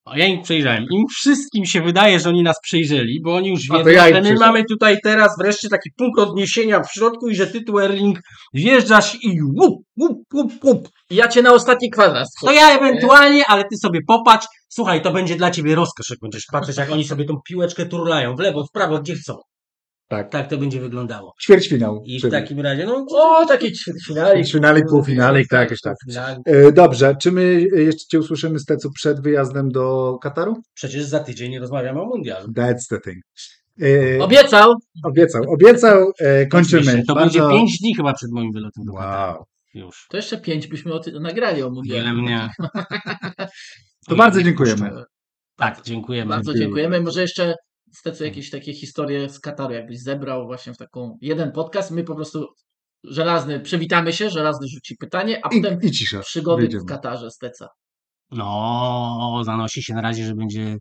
O, Ja ich przejrzałem. Im wszystkim się wydaje, że oni nas przejrzeli, bo oni już A wiedzą, ja że my mamy tutaj teraz wreszcie taki punkt odniesienia w środku i że ty Erling wjeżdżasz i łup, łup, łup, łup. Ja cię na ostatni kwadrat. To ja ewentualnie, ale ty sobie popatrz. Słuchaj, to będzie dla ciebie rozkosz, jak będziesz patrzeć, jak oni sobie tą piłeczkę turlają w lewo, w prawo, gdzie chcą. Tak. Tak to będzie wyglądało. Ćwierćfinał. I w czyli. takim razie, no. O, taki ćwierćfinalik. Ćwierćfinalik, półfinalik, tak, jakoś tak. E, Dobrze, czy my jeszcze Cię usłyszymy, Stecu, przed wyjazdem do Kataru? Przecież za tydzień rozmawiamy o mundialu. That's the thing. E, Obiecał. Obiecał, obiecał, e, kończymy. To Bardzo- będzie 5 dni chyba przed moim wylotem do Kataru. Wow. Już. To jeszcze pięć byśmy o tym nagrali o Wiele mundialu. mnie. To bardzo dziękujemy. Tak, dziękujemy. Bardzo dziękujemy. Może jeszcze Stecu jakieś takie historie z Kataru, jakbyś zebrał właśnie w taką jeden podcast. My po prostu żelazny, przywitamy się, żelazny rzuci pytanie, a I, potem i cisza. przygody Wyjdziemy. w Katarze Steca. No, zanosi się na razie, że będzie.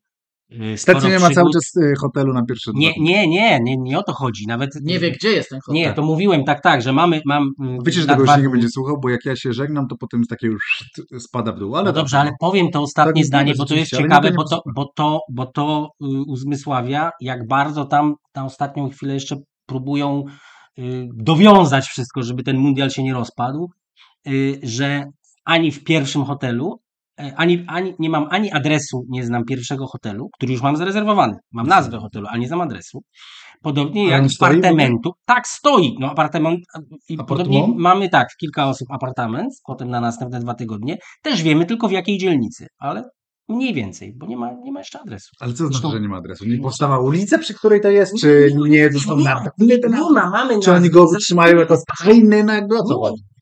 Y, sporo nie ma cały czas e, hotelu na pierwsze dwa Nie, nie, nie, nie, nie o to chodzi. Nawet Nie wie, gdzie jest ten hotel. Nie, to mówiłem tak, tak, że mamy. Mam, y, Wiecie, że tego już nie będzie słuchał, bo jak ja się żegnam, to potem z takiego już spada w dół. Ale No dobrze, ale powiem to ostatnie Tak, zdanie, bo to jest ciekawe, bo to, bo to, bo to y, uzmysławia, jak bardzo tam na ostatnią chwilę jeszcze próbują y, dowiązać wszystko, żeby ten mundial się nie rozpadł, y, że ani w pierwszym hotelu, y, ani, ani nie mam ani adresu, nie znam pierwszego hotelu, który już mam zarezerwowany. Mam nazwę hotelu, ale nie znam adresu. Podobnie Ale jak stoi apartamentu. Tak, stoi. No, apartament. I podobnie mamy tak, kilka osób apartament, potem na następne dwa tygodnie. Też wiemy tylko w jakiej dzielnicy, ale mniej więcej, bo nie ma, nie ma jeszcze adresu. Ale co znaczy, Zresztą- że nie ma adresu? Nie powstała ulica, przy której to jest, czy nie został nie, nadany ten nie ma, mamy Czy oni nazwę. go utrzymają jako tajny na o co Nie. chodzi? Tabliczki jeszcze nikt nie Nie, dokręcił. nie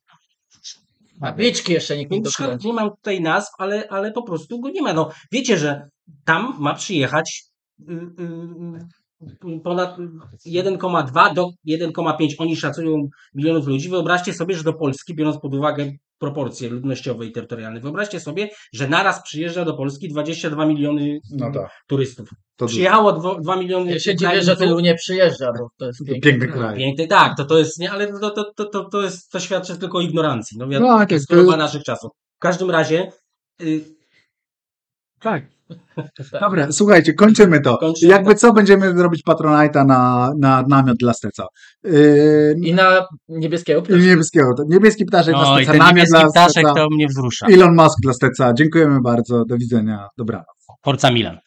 mam tutaj nazw, ale, ale po prostu go nie ma. No, wiecie, że tam ma przyjechać y, y, y, ponad 1,2 do 1,5 oni szacują milionów ludzi. Wyobraźcie sobie, że do Polski, biorąc pod uwagę proporcje ludnościowe i terytorialne, wyobraźcie sobie, że naraz przyjeżdża do Polski 22 miliony No tak, turystów. to. Przyjechało 2, 2 miliony Ja się dziwię, że tylu nie przyjeżdża, bo to jest piękny, Piękny kraj. Piękny, tak, to, to jest, nie, ale to, to, to, to, to, jest, to świadczy tylko o ignorancji. No, wiadomo, No, tak, jest to jest- naszych czasów. W każdym razie, y, Tak. Dobra, słuchajcie, kończymy to. Kończymy Jakby co, będziemy robić Patronite'a na, na namiot dla Steca. Yy, I na niebieskiego I ptaszka. niebieskiego. to Niebieski ptaszek dla no i Steca, ten namiot dla ptaszek Steca. to mnie wzrusza. Elon Musk dla Steca. Dziękujemy bardzo. Do widzenia. Dobranoc. Forza Milan.